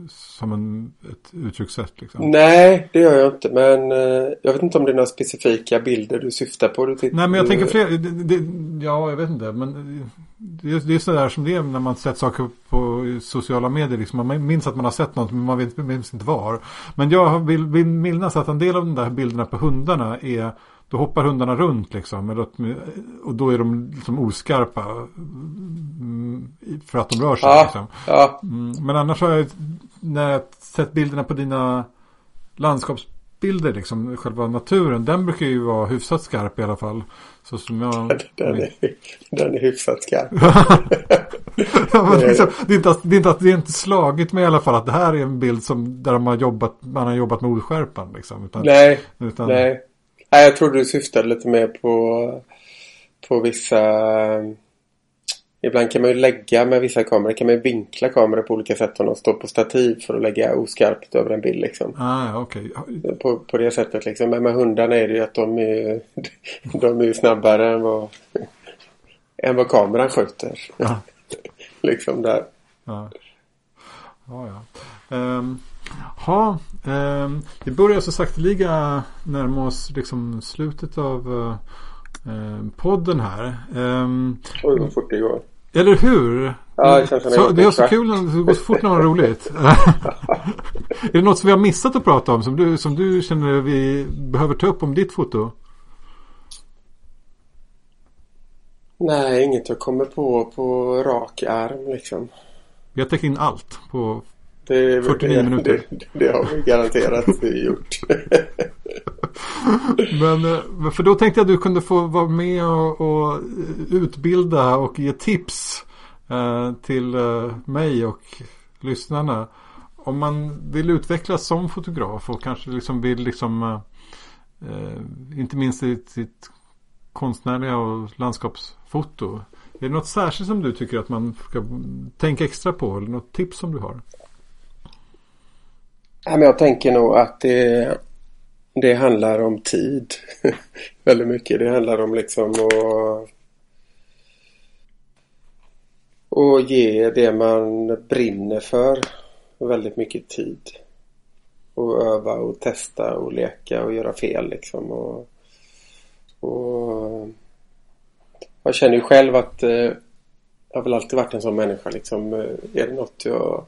som en, ett uttryckssätt liksom? Nej, det gör jag inte. Men eh, jag vet inte om det är några specifika bilder du syftar på. Du Nej, men jag tänker fler. Det, det, ja, jag vet inte. Men det, det är sådär som det är när man sett saker på sociala medier. Liksom. Man minns att man har sett något men man vet, minns inte var. Men jag vill, vill minnas att en del av de där bilderna på hundarna är då hoppar hundarna runt liksom. Och då är de liksom oskarpa. Mm, för att de rör sig. Ja, liksom. ja. Mm, men annars har jag när jag sett bilderna på dina landskaps luftbilder liksom, själva naturen, den brukar ju vara hyfsat skarp i alla fall. Så som jag... Den är, den är hyfsat skarp. ja, liksom, det, är inte, det, är inte, det är inte slagit mig i alla fall att det här är en bild som, där man har jobbat, man har jobbat med oskärpan. Liksom, utan, nej, utan... nej. Nej, jag trodde du syftade lite mer på, på vissa Ibland kan man ju lägga med vissa kameror, kan man ju vinkla kameror på olika sätt om de står på stativ för att lägga oskarpt över en bild liksom. Ah, okay. på, på det sättet liksom. Men med hundarna är det ju att de är, de är snabbare än vad, än vad kameran skjuter. Ah. liksom där. Ah. Ja, ja. Um, ha, um, vi börjar så sakteliga närma oss liksom slutet av uh, podden här. Um, Oj, vad fort det går. Eller hur? Ja, det, så, det är så kul det går så fort när man har roligt. är det något som vi har missat att prata om som du, som du känner vi behöver ta upp om ditt foto? Nej, inget jag kommer på på rak arm liksom. Vi har täckt in allt på det, 49 det, minuter. Det, det, har vi garanterat gjort. Men eh, för då tänkte jag att du kunde få vara med och, och utbilda och ge tips eh, till eh, mig och lyssnarna. Om man vill utvecklas som fotograf och kanske liksom vill liksom eh, eh inte minst i sitt konstnärliga och landskapsfoto. Är det något särskilt som du tycker att man ska tänka extra på? Eller något tips som du har? Jag tänker nog att det det handlar om tid. Väldigt mycket. Det handlar om liksom att och ge det man brinner för väldigt mycket tid. Och öva och testa och leka och göra fel liksom. Och, och jag känner ju själv att eh, jag har väl alltid varit en sån människa liksom. Eh, är det något jag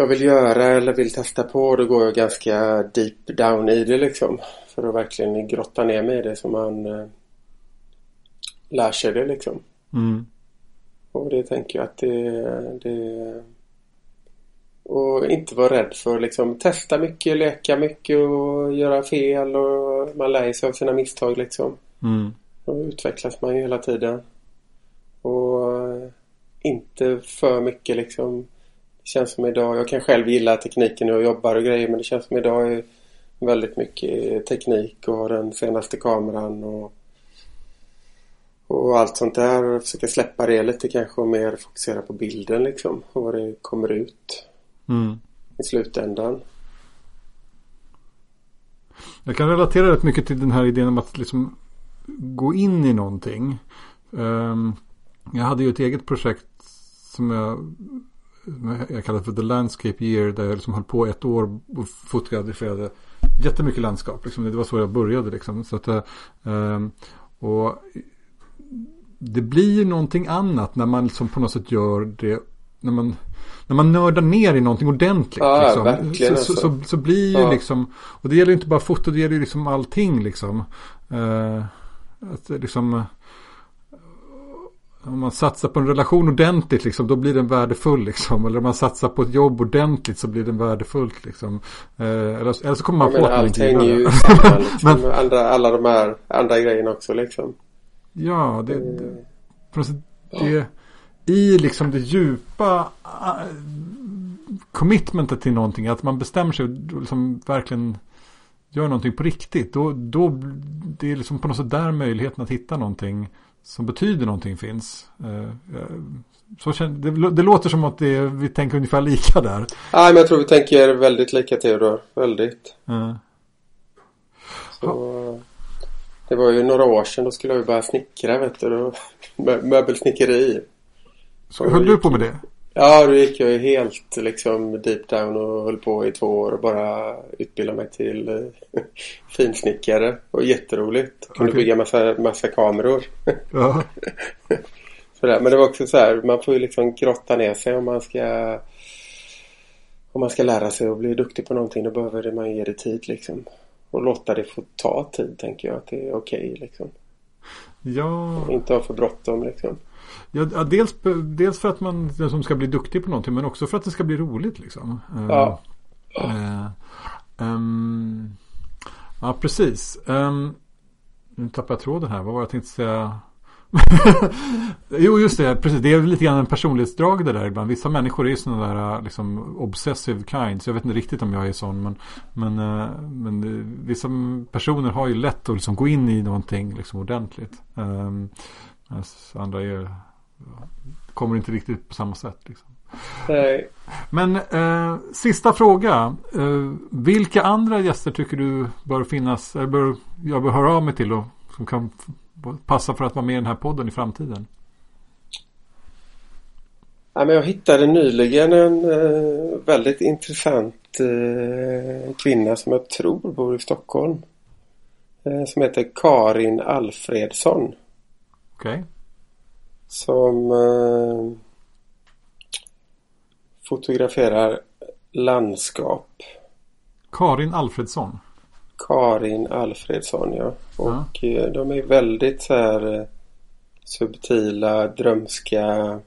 jag vill göra eller vill testa på då går jag ganska deep down i det liksom. För att verkligen grotta ner mig i det så man eh, lär sig det liksom. Mm. Och det tänker jag att det, det och inte vara rädd för liksom testa mycket, leka mycket och göra fel och man lär sig av sina misstag liksom. Mm. Då utvecklas man ju hela tiden. Och eh, inte för mycket liksom känns som idag, jag kan själv gilla tekniken och jobbar och grejer men det känns som idag är väldigt mycket teknik och den senaste kameran och, och allt sånt där. Och försöka släppa det lite kanske och mer fokusera på bilden liksom och vad det kommer ut mm. i slutändan. Jag kan relatera rätt mycket till den här idén om att liksom gå in i någonting. Um, jag hade ju ett eget projekt som jag jag kallar det för The Landscape Year. Där jag liksom höll på ett år och fotograferade jättemycket landskap. Liksom. Det var så jag började. Liksom. Så att, äh, och det blir ju någonting annat när man liksom på något sätt gör det. När man, när man nördar ner i någonting ordentligt. Ja, liksom, så, så, så, så, blir ju ja. liksom. Och det gäller ju inte bara foto. Det gäller ju liksom allting liksom. Uh, att liksom om man satsar på en relation ordentligt liksom, då blir den värdefull liksom. Eller om man satsar på ett jobb ordentligt så blir den värdefullt liksom. Eh, eller, eller så kommer man på att inte gillar ju samma, liksom, Men, andra, alla de här andra grejerna också liksom. Ja, det, det, något sätt, det i liksom det djupa uh, commitmentet till någonting. Att man bestämmer sig och liksom verkligen gör någonting på riktigt. Då, då det är liksom på något sätt där möjligheten att hitta någonting som betyder någonting finns. Eh, eh, så det, det, låter som att det, vi tänker ungefär lika där. Nej, men jag tror vi tänker väldigt lika Theodor. Väldigt. Mm. Så, det var ju några år sedan. Då skulle jag börja snickra vet du. Möbelsnickeri. Så höll du på med det? Ja, då gick jag ju helt liksom deep down och höll på i två år och bara utbildade mig till eh, finsnickare. Och jätteroligt. Kunde okay. bygga massa, massa kameror. Ja. Sådär. Men det var också så här, man får ju liksom grotta ner sig om man ska om man ska lära sig att bli duktig på någonting då behöver man ge det tid liksom. Och låta det få ta tid tänker jag att det är okej okay, liksom. Ja. Och inte ha för bråttom liksom. Ja, dels, dels för att man som ska bli duktig på någonting men också för att det ska bli roligt liksom. Ja. Uh, Um, ja, precis. Um, nu tappar jag tråden här. Vad var jag tänkte säga? jo, just det. Precis. Det är lite grann en personlighetsdrag det där ibland. Vissa människor är ju sådana där liksom obsessive kinds. Jag vet inte riktigt om jag är sån. Men, men, eh, men vissa personer har ju lätt att liksom gå in i någonting liksom ordentligt. Um, andra är, kommer inte riktigt på samma sätt. Liksom. Nej. Men eh, sista fråga. Eh, vilka andra gäster tycker du bör finnas, eller bör, jag bör höra av mig till och som kan passa för att vara med i den här podden i framtiden? Ja, men jag hittade nyligen en eh, väldigt intressant eh, kvinna som jag tror bor i Stockholm. Eh, som heter Karin Alfredsson. Okej. Okay. Som eh, fotograferar landskap. Karin Alfredsson? Karin Alfredsson ja. Och ja. Eh, de är väldigt så här eh, subtila, drömska.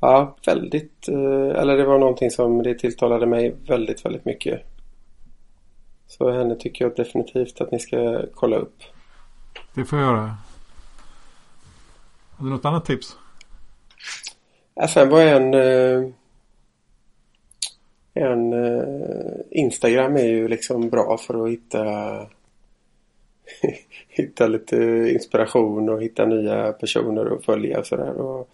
Ja, väldigt. Eh, eller det var någonting som det tilltalade mig väldigt, väldigt mycket. Så henne tycker jag definitivt att ni ska kolla upp. Det får jag göra. Har du något annat tips? Ja, sen var en eh, en eh, Instagram är ju liksom bra för att hitta hitta lite inspiration och hitta nya personer att följa och sådär. Och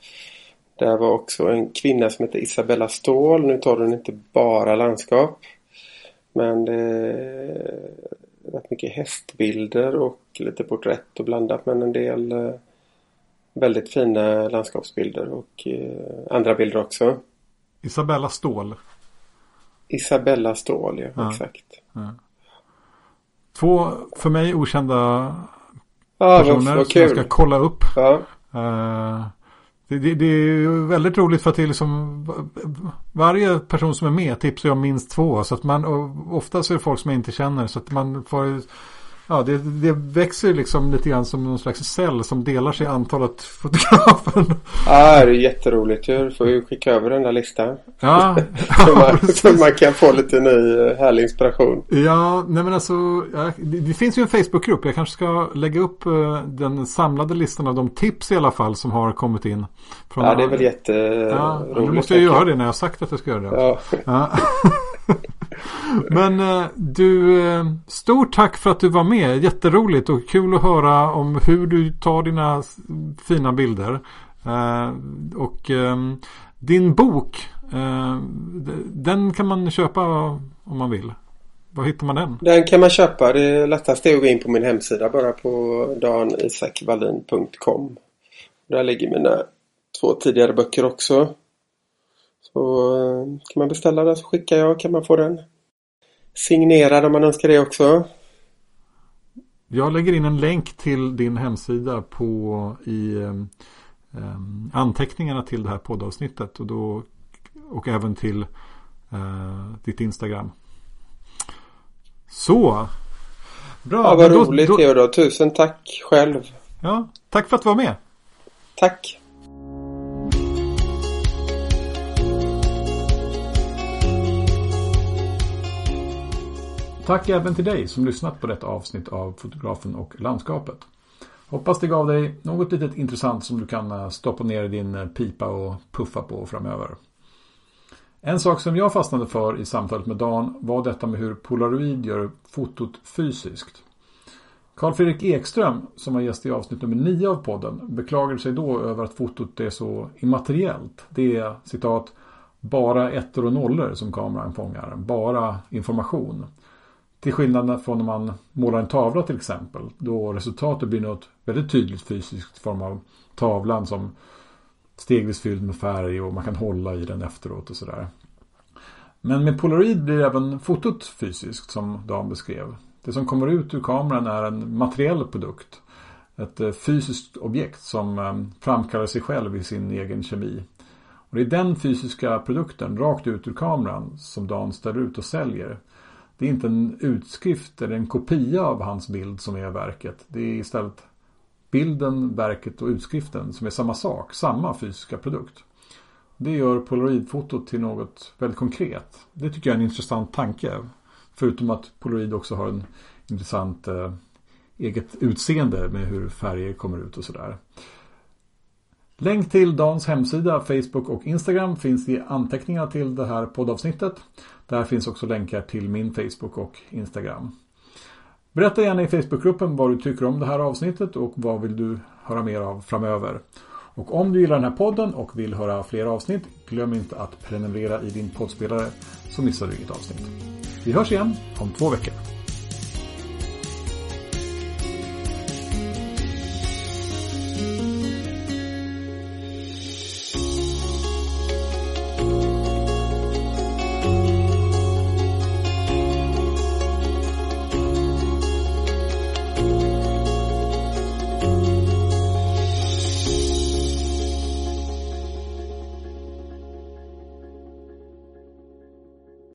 där var också en kvinna som heter Isabella Ståhl. Nu tar hon inte bara landskap. Men det rätt mycket hästbilder och lite porträtt och blandat men en del eh, väldigt fina landskapsbilder och eh, andra bilder också. Isabella Ståhl. Isabella Ståhl, ja, ja. exakt. Ja. Två för mig okända ja, personer vad, som jag ska kolla upp. Ja. Uh, det, det, är väldigt roligt för att det är liksom varje person som är med tipsar jag minst två. Så att man, oftast är det folk som jag inte känner. Så att man får Ja, det, det växer liksom lite grann som någon slags cell som delar sig i antalet fotografer. Ja, det är jätteroligt Du får ju skicka över den där listan. Ja, så, man, så man kan få lite ny eh, härlig inspiration. Ja, nej men alltså. Ja, det, det, finns ju en Facebookgrupp. Jag kanske ska lägga upp uh, den samlade listan av de tips i alla fall som har kommit in. Ja, det är väl jätteroligt. Ja, nu måste jag göra det när jag har sagt att jag ska göra det. Ja. Men eh, du, eh, stort tack för att du var med. Jätteroligt och kul att höra om hur du tar dina fina bilder. Eh, och ehm, din bok, den kan man köpa om man vill. Var hittar man den? Den kan man köpa. Det lättaste är att gå in på min hemsida bara på danisakvallin.com. Där ligger mina två tidigare böcker också. Så kan man beställa den så skickar jag kan man få den signerad om man önskar det också. Jag lägger in en länk till din hemsida på i um, anteckningarna till det här poddavsnittet och, då, och även till uh, ditt Instagram. Så. Bra. Ja, vad roligt då, då... Theodor. Tusen tack själv. Ja, tack för att du var med. Tack. Tack även till dig som lyssnat på detta avsnitt av Fotografen och landskapet. Hoppas det gav dig något litet intressant som du kan eh, stoppa ner i din eh, pipa och puffa på framöver. En sak som jag fastnade för i samtalet med Dan var detta med hur Polaroid gör fotot fysiskt. Carl Fredrik Ekström, som var gäst i avsnitt nummer 9 av podden, beklagade sig då över att fotot är så immateriellt. Det är citat bara ettor och nollor som kameran fångar, bara information. Till skillnad från när man målar en tavla till exempel. Då resultatet blir något väldigt tydligt fysiskt i form av tavlan som stegvis fylld med färg och man kan hålla i den efteråt och sådär. Men med Polaroid blir även fotot fysiskt som Dan beskrev. Det som kommer ut ur kameran är en materiell produkt. Ett eh, fysiskt objekt som eh, framkallar sig själv i sin egen kemi. Och det är den fysiska produkten, rakt ut ur kameran, som Dan ställer ut och säljer. Det är inte en utskrift eller en kopia av hans bild som är verket. Det är istället bilden, verket och utskriften som är samma sak, samma fysiska produkt. det gör polaroidfotot till något väldigt konkret. Det tycker jag är en intressant tanke. Förutom att polaroid också har en intressant eh, eget utseende med hur färger kommer ut och sådär. Länk till Dans hemsida, Facebook och Instagram finns i anteckningarna till det här poddavsnittet. Där finns också länkar till min Facebook och Instagram. Berätta gärna i Facebookgruppen vad du tycker om det här avsnittet och vad vill du höra mer av framöver. Och om du gillar den här podden och vill höra fler avsnitt, glöm inte att prenumerera i din poddspelare så missar du inget avsnitt. Vi hörs igen om två veckor.